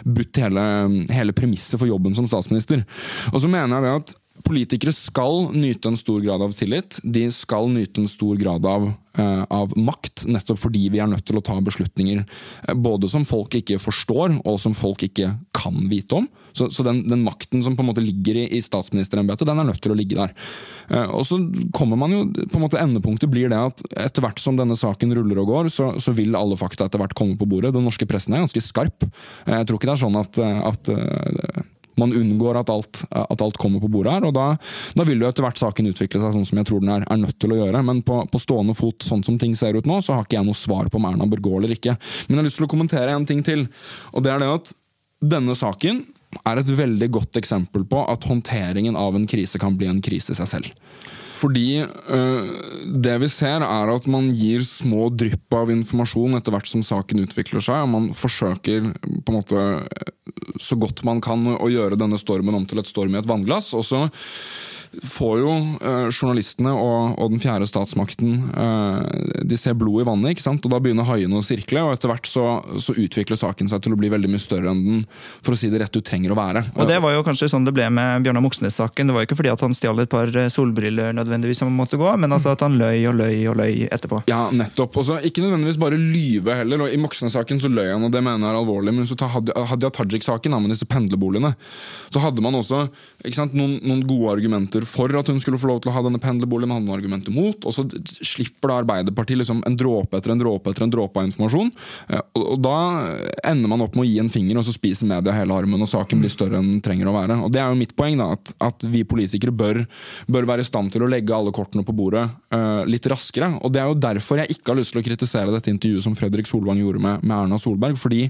brutt hele, hele premisset for jobben som statsminister. Og så mener jeg det at Politikere skal nyte en stor grad av tillit. De skal nyte en stor grad av, uh, av, makt, nettopp fordi vi er nødt til å ta beslutninger uh, både som folk ikke forstår, og som folk ikke kan vite om. Så, så den, den, makten som på en måte ligger i, i statsministerembetet, den er nødt til å ligge der. Uh, og så kommer man jo, på en måte Endepunktet blir det at etter hvert som denne saken ruller og går, så, så vil alle fakta etter hvert komme på bordet. Den norske pressen er ganske skarp. Jeg tror ikke det er sånn at, at man unngår at alt, at alt, kommer på bordet her. og Da, da vil jo etter hvert saken utvikle seg sånn som jeg tror den er, er nødt til å gjøre. Men på, på, stående fot, sånn som ting ser ut nå, så har ikke jeg noe svar på om Erna bør gå eller ikke. Men jeg har lyst til å kommentere en ting til. og det er det at denne saken er et veldig godt eksempel på at håndteringen av en krise kan bli en krise i seg selv. Fordi øh, det vi ser, er at man gir små drypp av informasjon etter hvert som saken utvikler seg, og man forsøker på en måte så godt man kan å gjøre denne stormen om til et storm i et vannglass. Og så får jo eh, journalistene og, og, den fjerde statsmakten eh, De ser blod i vannet, ikke sant? og da begynner haiene å sirkle. og Etter hvert så, så, utvikler saken seg til å bli veldig mye større enn den for å si det rett ut trenger å være. Og Det var jo kanskje sånn det ble med Bjørnar Moxnes-saken. Det var jo ikke fordi at han stjal et par eh, solbriller nødvendigvis som måtte gå, men altså at han løy og løy og løy etterpå. Ja, nettopp. Og så Ikke nødvendigvis bare lyve heller. og I Moxnes-saken så løy han, og det mener jeg er alvorlig. Men hvis du tar Hadia Tajik-saken med disse pendlerboligene, så hadde man også sant, noen, noen gode argumenter argumenter for at hun skulle få lov til å ha denne pendlerboligen, hadde noen argumenter mot, og så slipper da Arbeiderpartiet liksom en dråpe etter en dråpe etter en dråpe av informasjon. Eh, og, og da ender man opp med å gi en finger, og så spiser media hele armen, og saken blir større enn den trenger å være. Og Det er jo mitt poeng, da, at, at vi politikere bør, bør, være i stand til å legge alle kortene på bordet uh, litt raskere. Og Det er jo derfor jeg ikke har lyst til å kritisere dette intervjuet som Fredrik Solvang gjorde med, med Erna Solberg, fordi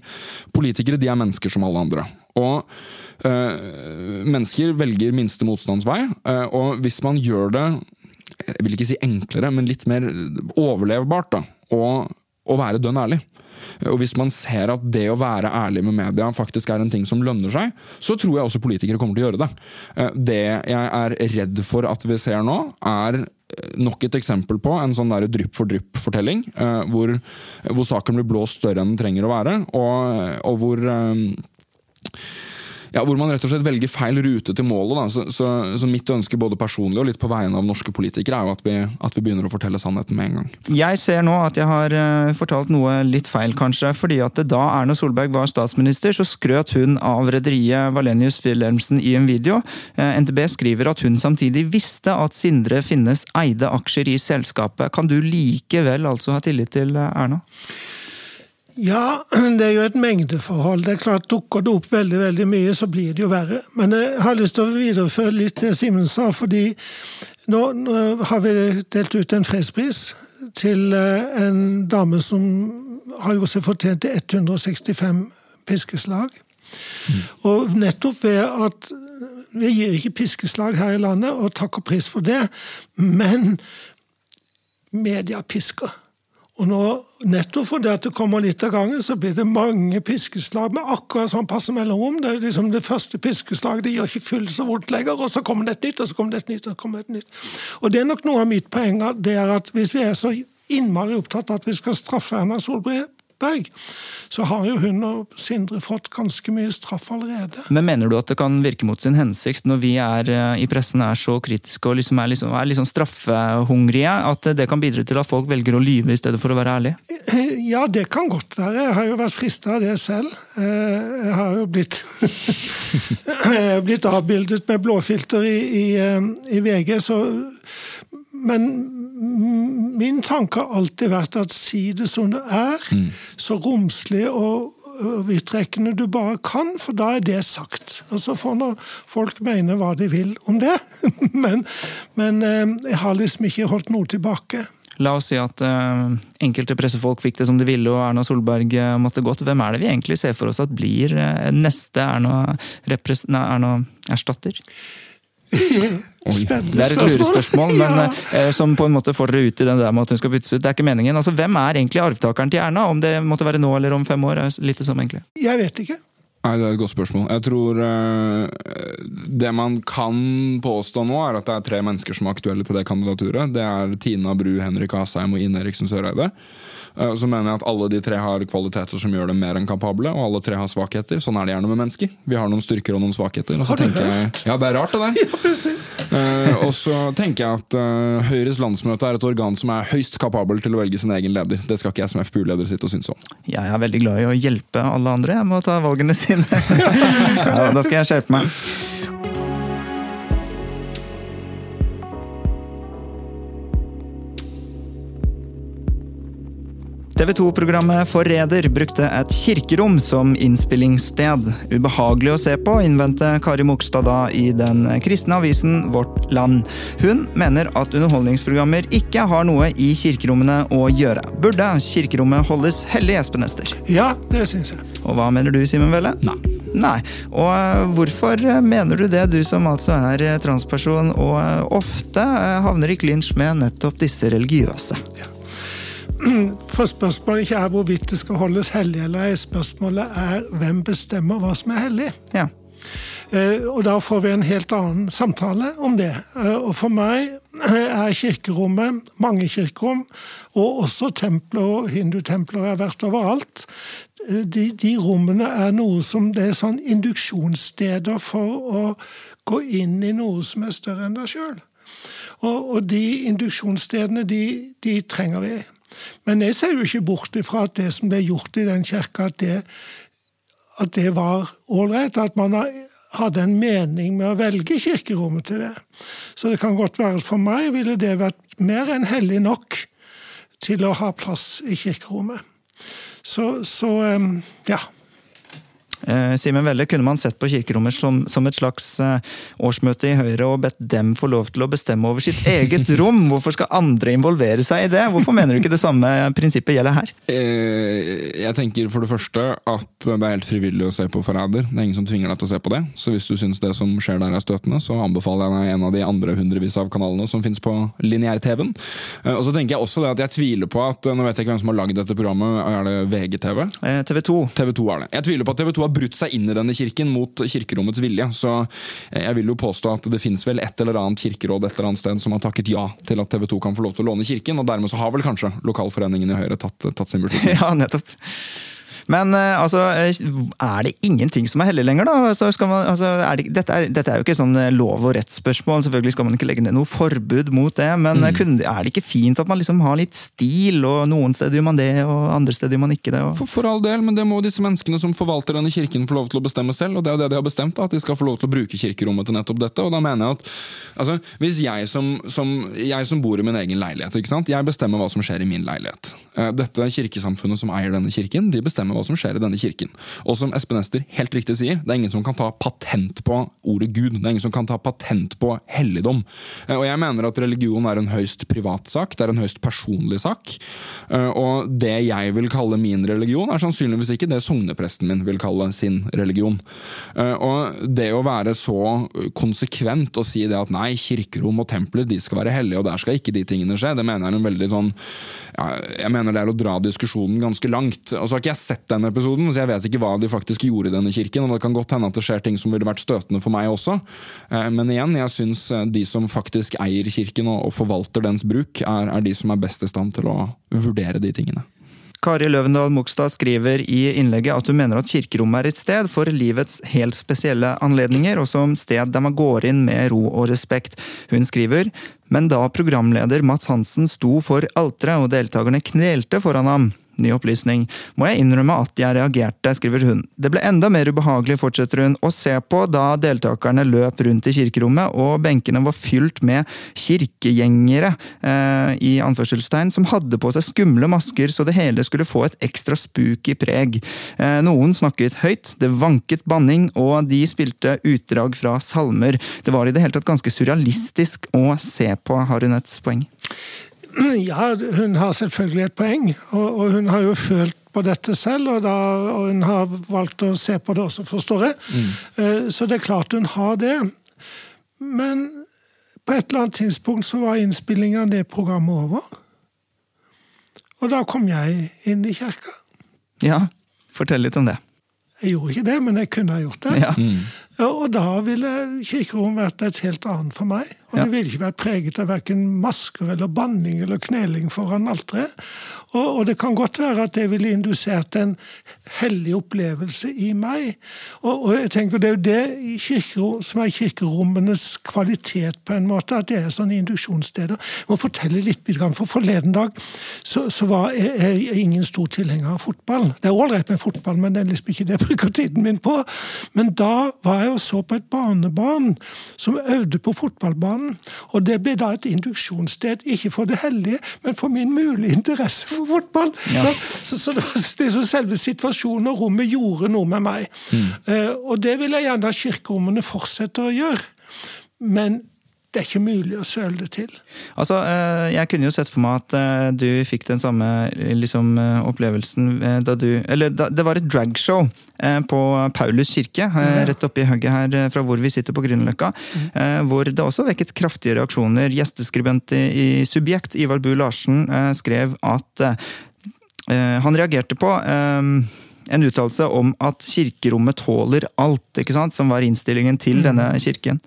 politikere de er mennesker som alle andre. Og øh, mennesker velger minste motstands vei, øh, og hvis man gjør det jeg vil ikke si enklere, men litt mer overlevbart, da, og, å være dønn ærlig. Og hvis man ser at det å være ærlig med media faktisk er en ting som lønner seg, så tror jeg også politikere kommer til å gjøre det. Eh, det jeg er redd for at vi ser nå, er nok et eksempel på en sånn drypp for drypp-fortelling, hvor, hvor, saken blir blåst større enn den trenger å være, og, og hvor ja, hvor man rett og slett velger feil rute til målet. Så, så, så, mitt ønske både personlig og litt på vegne av norske politikere er jo at vi, at vi, begynner å fortelle sannheten med en gang. Jeg ser nå at jeg har uh, fortalt noe litt feil, kanskje. fordi at da Erna Solberg var statsminister, så skrøt hun av rederiet Valenius Wilhelmsen i en video. Eh, NTB skriver at hun samtidig visste at Sindre Finnes eide aksjer i selskapet. Kan du likevel altså ha tillit til uh, Erna? Ja, [CLEARS THROAT] det er jo et mengdeforhold. Det er klart Dukker det opp veldig veldig mye, så blir det jo verre. Men jeg har lyst til å videreføre litt det Simen sa. fordi nå, nå, har vi delt ut en fredspris til eh, en dame som har gjort seg fortjent til 165 piskeslag. Mm. Og nettopp ved at vi gir ikke piskeslag her i landet, og takker pris for det, men media pisker. Og nå, nettopp fordi at det kommer litt av gangen, så blir det mange piskeslag med akkurat sånn passe mellomrom. Det er liksom det første piskeslaget det gjør ikke fullt så vondt lenger, og så kommer det et nytt, og så kommer det et nytt, og så kommer det et nytt. Og det er nok noe av mitt poeng, det er at hvis vi er så innmari opptatt av at vi skal straffe Erna Solberg Solberg, så har jo hun og Sindre fått ganske mye straff allerede. Men mener du at det kan virke mot sin hensikt når vi er i pressen er så kritiske og liksom er, liksom, er liksom straffehungrige, at det kan bidra til at folk velger å lyve i stedet for å være ærlige? Ja, det kan godt være. Jeg har jo vært frista av det selv. Jeg har jo blitt, [LAUGHS] blitt avbildet med blåfilter i, i, i VG, så men min tanke har alltid vært at si det som det er, mm. så romslig og vidtrekkende du bare kan, for da er det sagt. Og så får nå folk mene hva de vil om det, [LAUGHS] men, men, jeg har liksom ikke holdt noe tilbake. La oss si at uh, enkelte pressefolk fikk det som de ville, og Erna Solberg uh, måtte gått. Hvem er det vi egentlig ser for oss at blir uh, neste Erna, Erna erstatter? Spennende det er et lurespørsmål, men ja. eh, som på en måte får dere ut i den der med at hun skal byttes ut. Det er ikke meningen. Altså, Hvem er egentlig arvtakeren til Erna? Om det måtte være nå eller om fem år? er litt det samme egentlig. Jeg vet ikke. Nei, Det er et godt spørsmål. Jeg tror uh, Det man kan påstå nå, er at det er tre mennesker som er aktuelle til det kandidaturet. Det er Tina Bru, Henrik Asheim og Ine Eriksen Søreide. Eh, så mener jeg at alle de tre har kvaliteter som gjør dem mer enn kapable, og alle tre har svakheter. Sånn er det gjerne med mennesker. Vi har noen styrker og noen svakheter. Og så tenker jeg, ja, det er rart, det der. [LAUGHS] Ja, uh, og så tenker jeg at uh, Høyres landsmøte er et organ som er høyst kapabel til å velge sin egen leder. Det skal ikke jeg som FPU-leder sitte og synes om. Jeg er veldig glad i å hjelpe alle andre jeg må ta valgene sine. [LAUGHS] ja, da skal jeg skjerpe meg. TV 2-programmet Forræder brukte et kirkerom som innspillingssted. Ubehagelig å se på, innvendte Kari Mogstad da i den kristne avisen Vårt Land. Hun mener at underholdningsprogrammer ikke har noe i kirkerommene å gjøre. Burde kirkerommet holdes hellig, Espen Ester? Ja, det syns jeg. Og hva mener du, Simen Velle? Nei. Nei. Og eh, hvorfor mener du det, du som altså er transperson og eh, ofte eh, havner i klinsj med nettopp disse religiøse? Ja. [CLEARS THROAT] For spørsmålet ikke er hvorvidt det skal holdes hellig eller ei. Spørsmålet er hvem bestemmer hva som er hellig. Ja. Eh, og da får vi en helt annen samtale om det. Eh, og for meg er kirkerommet, mange kirkerom, og også templer og hindutempler har vært overalt, eh, de, de, rommene er noe som det er sånn induksjonssteder for å gå inn i noe som er større enn deg sjøl. Og, og, de induksjonsstedene, de, de trenger vi. Men jeg ser jo ikke bort ifra at det som ble gjort i den kirka, at det, at det var ålreit. At man hadde en mening med å velge kirkerommet til det. Så det kan godt være at for meg ville det vært mer enn hellig nok til å ha plass i kirkerommet. Så, så ja. Eh, Simen Velle, kunne man sett på kirkerommet som, som, et slags eh, årsmøte i Høyre og bedt dem få lov til å bestemme over sitt [LAUGHS] eget rom? Hvorfor skal andre involvere seg i det? Hvorfor mener du ikke det samme prinsippet gjelder her? Eh, jeg tenker for det første at det er helt frivillig å se på Forræder. Det er ingen som tvinger deg til å se på det. Så hvis du syns det som skjer der er støtende, så anbefaler jeg deg en av de andre hundrevis av kanalene som finnes på lineær-TV-en. Og så tenker jeg også det at jeg tviler på at Nå vet jeg ikke hvem som har lagd dette programmet, er det VGTV? TV 2. TV 2 er det. Jeg tviler på at TV 2 har brutt seg inn i denne kirken mot kirkerommets vilje. Så eh, jeg vil jo påstå at det fins vel et eller annet kirkeråd et eller annet sted som har takket ja til at TV 2 kan få lov til å låne kirken, og dermed så har vel kanskje lokalforeningen i Høyre tatt, tatt sin beslutning. [LAUGHS] Ja, nettopp. Men eh, altså, eh, er det ingenting som er hellig lenger, da? Altså, man, altså, er det, dette, er, dette, er, jo ikke sånn eh, lov- og rettsspørsmål, selvfølgelig skal man ikke legge ned noe forbud mot det. Men mm. kunne, er det ikke fint at man liksom har litt stil, og noen steder gjør man det, og andre steder gjør man ikke det? For, for, all del, men det må disse menneskene som forvalter denne kirken få lov til å bestemme selv, og det er det de har bestemt, da, at de skal få lov til å bruke kirkerommet til nettopp dette. Og da mener jeg at altså, hvis jeg som, som, jeg som bor i min egen leilighet, jeg bestemmer hva som skjer i min leilighet. Dette kirkesamfunnet som eier denne kirken, de bestemmer hva som skjer i denne kirken. Og som Espen Ester helt riktig sier, det er ingen som kan ta patent på ordet Gud. Det er ingen som kan ta patent på helligdom. Eh, og jeg mener at religion er en høyst privat sak, det er en høyst personlig sak. Eh, og det jeg vil kalle min religion, er sannsynligvis ikke det sognepresten min vil kalle sin religion. Eh, og det å være så konsekvent og si det at nei, kirkerom og templer de skal være hellige, og der skal ikke de tingene skje, det mener jeg er en veldig sånn ja, Jeg mener det er å dra diskusjonen ganske langt. Og så har ikke jeg sett den episoden, så jeg vet ikke hva de faktisk gjorde i denne kirken. og Det kan godt hende at det skjer ting som ville vært støtende for meg også. Eh, men igjen, jeg syns eh, de som faktisk eier kirken og forvalter dens bruk, er, er de som er best i stand til å vurdere de tingene. Kari Løvendal Mogstad skriver i innlegget at hun mener at kirkerommet er et sted for livets helt spesielle anledninger, og som sted der man går inn med ro og respekt. Hun skriver men da programleder Mats Hansen sto for alteret og deltakerne knelte foran ham, ny opplysning, må jeg innrømme at jeg reagerte, skriver hun. Det ble enda mer ubehagelig, fortsetter hun, å se på da deltakerne løp rundt i kirkerommet og benkene var fylt med kirkegjengere, eh, i anførselstegn, som hadde på seg skumle masker så det hele skulle få et ekstra spooky preg. Eh, noen snakket høyt, det vanket banning, og de spilte utdrag fra salmer. Det var i det hele tatt ganske surrealistisk å se på, har hun et poeng? [CLEARS THROAT] Ja, hun har selvfølgelig et poeng, og, og hun har jo følt på dette selv, og, da, og, hun har valgt å se på det også, forstår jeg. Mm. Så det er klart hun har det. Men på et eller annet tidspunkt så var innspillinga av det programmet over. Og da kom jeg inn i kirka. Ja, fortell litt om det. Jeg gjorde ikke det, men jeg kunne ha gjort det. Ja. Mm. Og da ville kirkerom vært et helt annet for meg. Og det ville ikke vært preget av verken masker eller banning eller kneling foran alteret. Og, og, det kan godt være at det ville indusert en hellig opplevelse i meg. Og, og jeg tenker det er jo det som er kirkerommenes kvalitet, på en måte, at det er sånne induksjonssteder. Jeg må fortelle litt, for forleden dag så, så var jeg, jeg, ingen stor tilhenger av fotball. Det er ålreit med fotball, men det er liksom ikke det jeg bruker tiden min på. Men da var jeg og så på et barnebarn som øvde på fotballbanen. Og det ble da et induksjonssted, ikke for det hellige, men for min mulige interesse for fotball. Ja. Så, så, det så selve situasjonen og rommet gjorde noe med meg. Mm. Uh, og det vil jeg gjerne at kirkerommene fortsetter å gjøre. Men det er ikke mulig å søle det til. Altså, eh, Jeg kunne jo sett for meg at eh, du fikk den samme liksom, eh, opplevelsen da du Eller da, det var et dragshow på Paulus kirke, ja. rett oppi hugget her fra hvor vi sitter på Grünerløkka. Mm. Hvor det også vekket kraftige reaksjoner. Gjesteskribent i Subjekt, Ivar Bu Larsen, skrev at han reagerte på en uttalelse om at kirkerommet tåler alt, ikke sant? som var innstillingen til mm. denne kirken.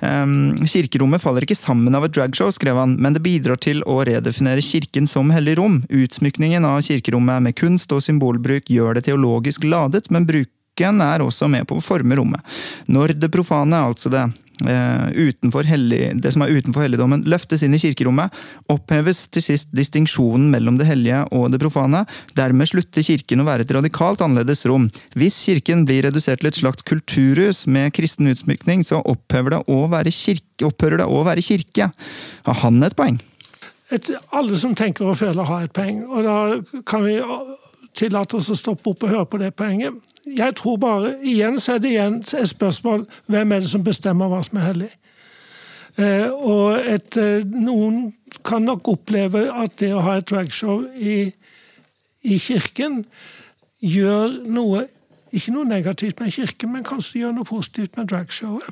Um, kirkerommet faller ikke sammen av et dragshow, skrev han, men det bidrar til å redefinere kirken som hellig rom. Utsmykningen av kirkerommet med kunst og symbolbruk gjør det teologisk ladet, men bruken er også med på å forme rommet. Når det profane, altså det utenfor hellig, det som er utenfor helligdommen, løftes inn i kirkerommet, oppheves til sist distinksjonen mellom det hellige og det profane. Dermed slutter kirken å være et radikalt annerledes rom. Hvis kirken blir redusert til et slags kulturhus med kristen utsmykning, så opphører det å være kirke. Har han et poeng? Et, alle som tenker og føler, har et poeng. Og da kan vi tillate oss å stoppe opp og høre på det poenget jeg tror bare Igjen så er det igjen et spørsmål hvem er det som bestemmer hva som er hellig. Eh, og et, eh, noen kan nok oppleve at det å ha et dragshow i, i kirken gjør noe Ikke noe negativt med kirken, men kanskje gjør noe positivt med dragshowet.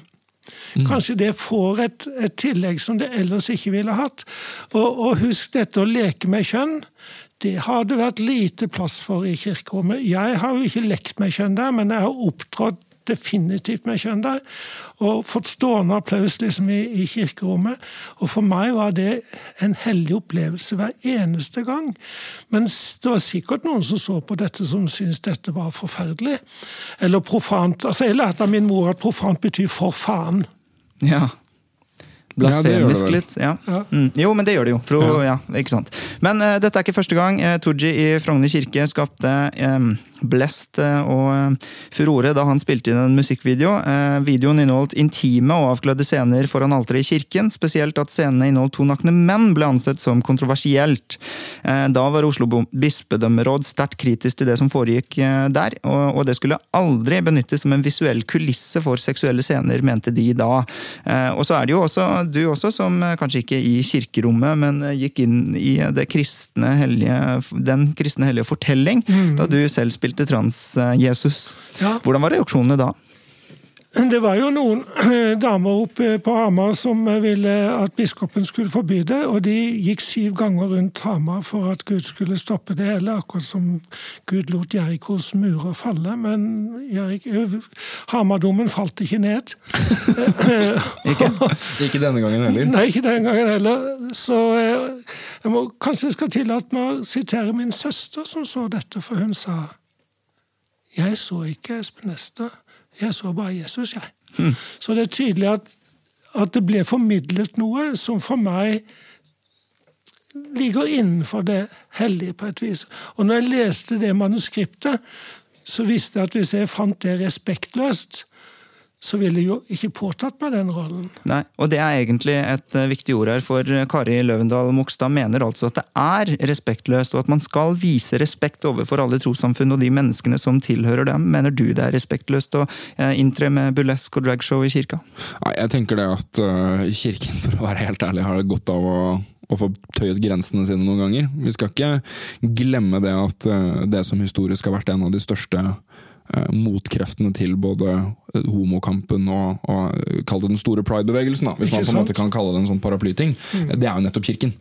Mm. Kanskje det får et, et, tillegg som det ellers ikke ville hatt. Og, og husk dette å leke med kjønn. Det har det vært lite plass for i kirkerommet. Jeg har jo ikke lekt med kjønn der, men jeg har opptrådt definitivt med kjønn der. Og fått stående applaus liksom i, i, kirkerommet. Og for meg var det en hellig opplevelse hver eneste gang. Men det var sikkert noen som så på dette som syntes dette var forferdelig. Eller profant. Altså Jeg lærte av min mor at profant betyr for faen. Ja. Blasfemisk ja, litt. Ja. Mm. Jo, men det gjør det jo. Pro, ja. ikke sant. Men uh, dette er ikke første gang uh, Tooji i Frogner kirke skapte um, blest uh, og furore da han spilte inn en musikkvideo. videoen inneholdt intime og avkledde scener foran alteret i kirken. Spesielt at scenene inneholdt to nakne menn ble ansett som kontroversielt. da var Oslo bispedømmeråd sterkt kritisk til det som foregikk der, og, og, det skulle aldri benyttes som en visuell kulisse for seksuelle scener, mente de da. og så er det jo også du også, som eh, kanskje ikke i kirkerommet, men eh, gikk inn i kristne hellige, den kristne hellige fortelling mm. da du selv spilte trans-Jesus. Ja. Hvordan var reaksjonene da? Det var jo noen [CLEARS THROAT] damer oppe på Hamar som ville at biskopen skulle forby det, og de gikk syv ganger rundt Hamar for at Gud skulle stoppe det hele, akkurat som Gud lot Jerikos murer falle. Men Hamardommen falt ikke ned. [LAUGHS] ikke? ikke denne gangen heller? Nei, ikke denne gangen heller. så eh, jeg må kanskje jeg skal tillate meg å sitere min søster, som så dette, for hun sa Jeg så ikke Espen Ester, jeg så bare Jesus, jeg. Så det er tydelig at, at det ble formidlet noe som for meg ligger innenfor det hellige på et vis. Og når jeg leste det manuskriptet, så visste jeg at hvis jeg fant det respektløst, så ville jeg jo ikke påtatt meg den rollen. Nei, og det er egentlig et eh, viktig ord her, for Kari Løvendal Mogstad mener altså at det er respektløst, og at man skal vise respekt overfor alle trossamfunn og de menneskene som tilhører dem. Mener du det er respektløst å eh, inntre med burlesk og dragshow i kirka? Nei, jeg tenker det at kirken, [LAUGHS] for å være helt ærlig, har det godt av å og få tøyet grensene sine noen ganger. Vi skal ikke glemme det at det som historisk har vært en av de største motkreftene til både homokampen og, og kall det den store pride-bevegelsen, hvis man på en måte kan kalle det en sånn paraplyting, det er jo nettopp kirken.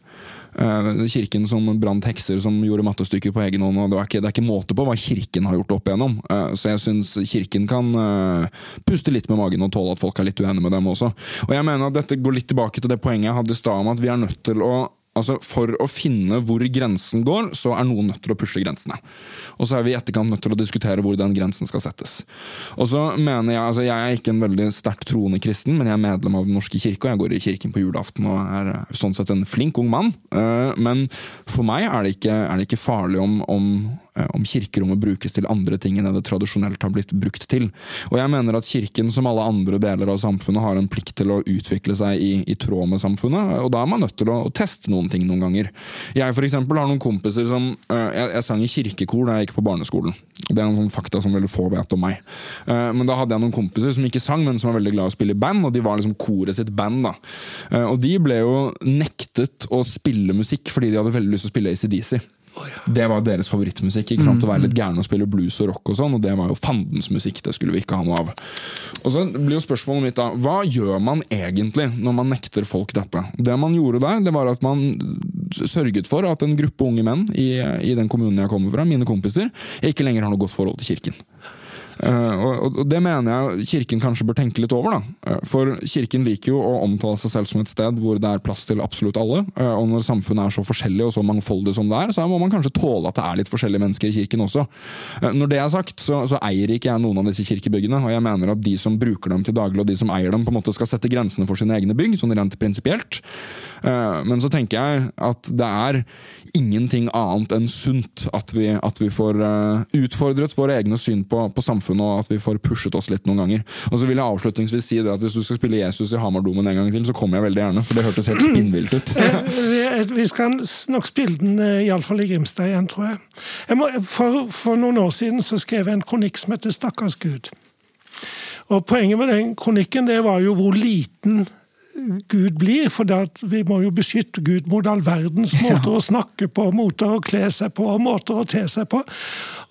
Eh, kirken som brant hekser som gjorde mattestykker på egen hånd. og Det er ikke, det er ikke måte på hva kirken har gjort opp igjennom. Eh, Så jeg syns kirken kan eh, puste litt med magen og tåle at folk er litt uenige med dem også. Og jeg mener at Dette går litt tilbake til det poenget jeg hadde i stad om at vi er nødt til å Altså, For å finne hvor grensen går, så er noen nødt til å pushe grensene. Og så er vi i etterkant nødt til å diskutere hvor den grensen skal settes. Og så mener Jeg altså jeg er ikke en veldig sterkt troende kristen, men jeg er medlem av Den norske kirke, og jeg går i kirken på julaften og er sånn sett en flink ung mann. Eh, Men for meg er det ikke, er det ikke farlig om, om, om kirkerommet brukes til andre ting enn det tradisjonelt har blitt brukt til. Og jeg mener at Kirken, som alle andre deler av samfunnet, har en plikt til å utvikle seg i, i tråd med samfunnet, og da er man nødt til å, å teste noen ting noen ganger. Jeg for eksempel har noen kompiser som eh, jeg, jeg sang i kirkekor da jeg gikk på barneskolen. Det er noen fakta som veldig få vet om meg. Eh, Men da hadde jeg noen kompiser som ikke sang, men som var veldig glad i å spille i band, og de var liksom koret sitt band. da. Eh, Og de ble jo nektet å spille musikk fordi de hadde veldig lyst til å spille ACDC. Det var deres favorittmusikk. ikke sant? Å være litt gæren og spille blues og rock og sånn, og det var jo fandens musikk. Det skulle vi ikke ha noe av. Og så blir jo spørsmålet mitt da, Hva gjør man egentlig når man nekter folk dette? Det man gjorde der, det var at man sørget for at en gruppe unge menn i, i den kommunen jeg kommer fra, mine kompiser, ikke lenger har noe godt forhold til kirken. Eh, og, det mener jeg Kirken kanskje bør tenke litt over. da. Eh, for Kirken liker jo å omtale seg selv som et sted hvor det er plass til absolutt alle. eh, og når samfunnet er så forskjellig og så mangfoldig som det er, så må man kanskje tåle at det er litt forskjellige mennesker i kirken også. Når det er sagt, så, så eier ikke jeg noen av disse kirkebyggene. Og jeg mener at de som bruker dem til daglig, og de som eier dem, på en måte skal sette grensene for sine egne bygg, sånn rent prinsipielt. Men så tenker jeg at det er ingenting annet enn sunt at vi, at vi får utfordret våre egne syn på, på samfunnet, og at vi får pushet oss litt noen ganger. Og så vil jeg avslutningsvis si det at hvis du skal spille Jesus i Hamardomen en gang til, så kommer jeg veldig gjerne, for det hørtes helt spinnvilt ut. [CLEARS THROAT] Eh, vi- Vi skal nok spille den eh, iallfall i Grimstad igjen, tror jeg. jeg må, for, for noen år siden så skrev jeg en kronikk som heter 'Stakkars Gud'. Og Poenget med den kronikken det var jo hvor liten Gud blir, for at vi må jo beskytte Gud mot all verdens måter å snakke på, måter å kle seg på og måter å te seg på.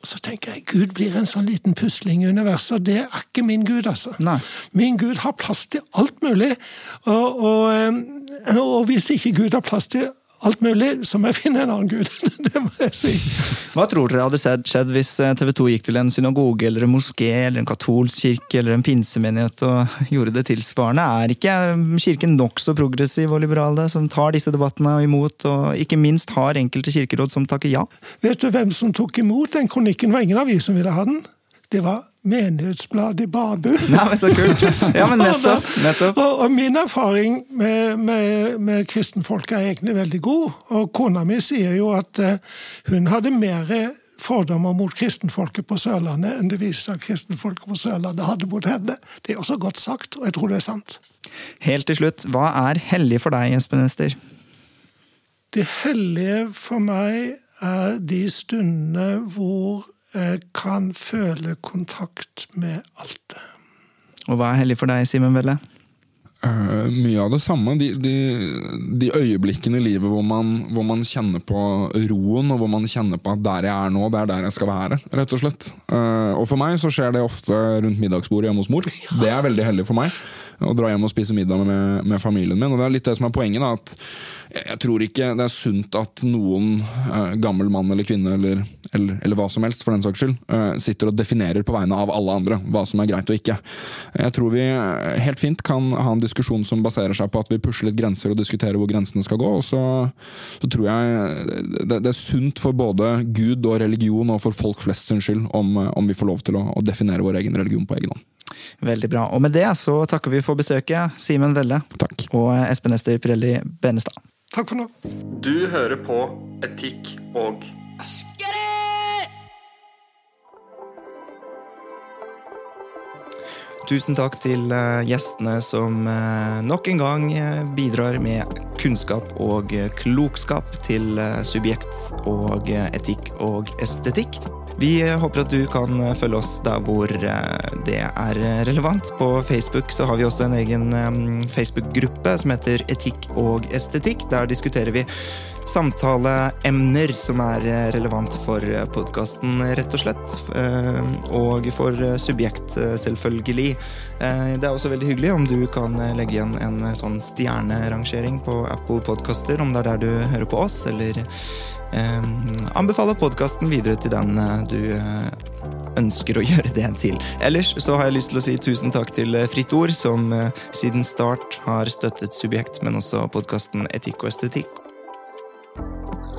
Og så tenker jeg Gud blir en sånn liten pusling i universet, og det er ikke min Gud, altså. Nei. Min Gud har plass til alt mulig, og, og, eh, og hvis ikke Gud har plass til alt mulig, så må jeg finne en annen Gud. [LAUGHS] Det må jeg si. Hva tror dere hadde skjedd hvis TV 2 gikk til en synagoge eller en moské eller en katolsk kirke eller en pinsemenighet og [LAUGHS] gjorde det tilsvarende? Er ikke kirken nokså progressiv og liberal det, som tar disse debattene imot, og ikke minst har enkelte kirkeråd som takker ja? Vet du hvem som tok imot den kronikken? Det var ingen avis som ville ha den. Det var Menighetsbladet Babu. [LAUGHS] Nei, men så kult! Ja, men [LAUGHS] nettopp. nettopp. Og, og min erfaring med, med, med kristenfolk er egentlig veldig god. Og kona mi sier jo at uh, hun hadde mer fordommer mot kristenfolket på Sørlandet enn det viser seg at kristenfolket på Sørlandet hadde mot henne. Det er også godt sagt, og jeg tror det er sant. Helt til slutt, hva er hellig for deg, Espen Ester? Det hellige for meg er de stundene hvor kan føle kontakt med altet. Og hva er hellig for deg, Simen Velle? Uh, mye av det samme. De, de, de øyeblikkene i livet hvor man, hvor man kjenner på roen, og hvor man kjenner på at der jeg er nå, det er der jeg skal være. rett og slett. Uh, og for meg så skjer det ofte rundt middagsbordet hjemme hos mor. Det er veldig heldig for meg. Og dra hjem og spise middag med, med familien min. Og det er litt det som er poenget. da, at jeg tror ikke det er sunt at noen eh, gammel mann eller kvinne eller, eller, eller, hva som helst for den saks skyld, eh, sitter og definerer på vegne av alle andre hva som er greit og ikke. Jeg tror vi helt fint kan ha en diskusjon som baserer seg på at vi pusher litt grenser og diskuterer hvor grensene skal gå. og Så, så tror jeg det, det, er sunt for både Gud og religion og for folk flest sin skyld om, om vi får lov til å, å definere vår egen religion på egen hånd. Veldig bra. Og med det så takker vi for besøket, Simen Velle Takk. og Espen Ester Pirelli Benestad. Takk for nå. Du hører på Etikk og Tusen takk til eh, gjestene som eh, nok en gang eh, bidrar med kunnskap og klokskap til subjekt og etikk og estetikk. Vi håper at du kan følge oss der hvor det er relevant. På Facebook så har vi også en egen Facebook-gruppe som heter Etikk og estetikk. Der diskuterer vi samtaleemner som er relevant for podkasten, rett og slett. Eh, og for subjekt, selvfølgelig. Eh, det er også veldig hyggelig om du kan legge igjen en sånn stjernerangering på Apple Podkaster, om det er der du hører på oss, eller eh, anbefaler podkasten videre til den du ønsker å [LAUGHS] gjøre det til. Ellers så har jeg lyst til å si tusen takk til Fritt Ord, som siden start har støttet Subjekt, men også podkasten Etikk og estetikk Bye.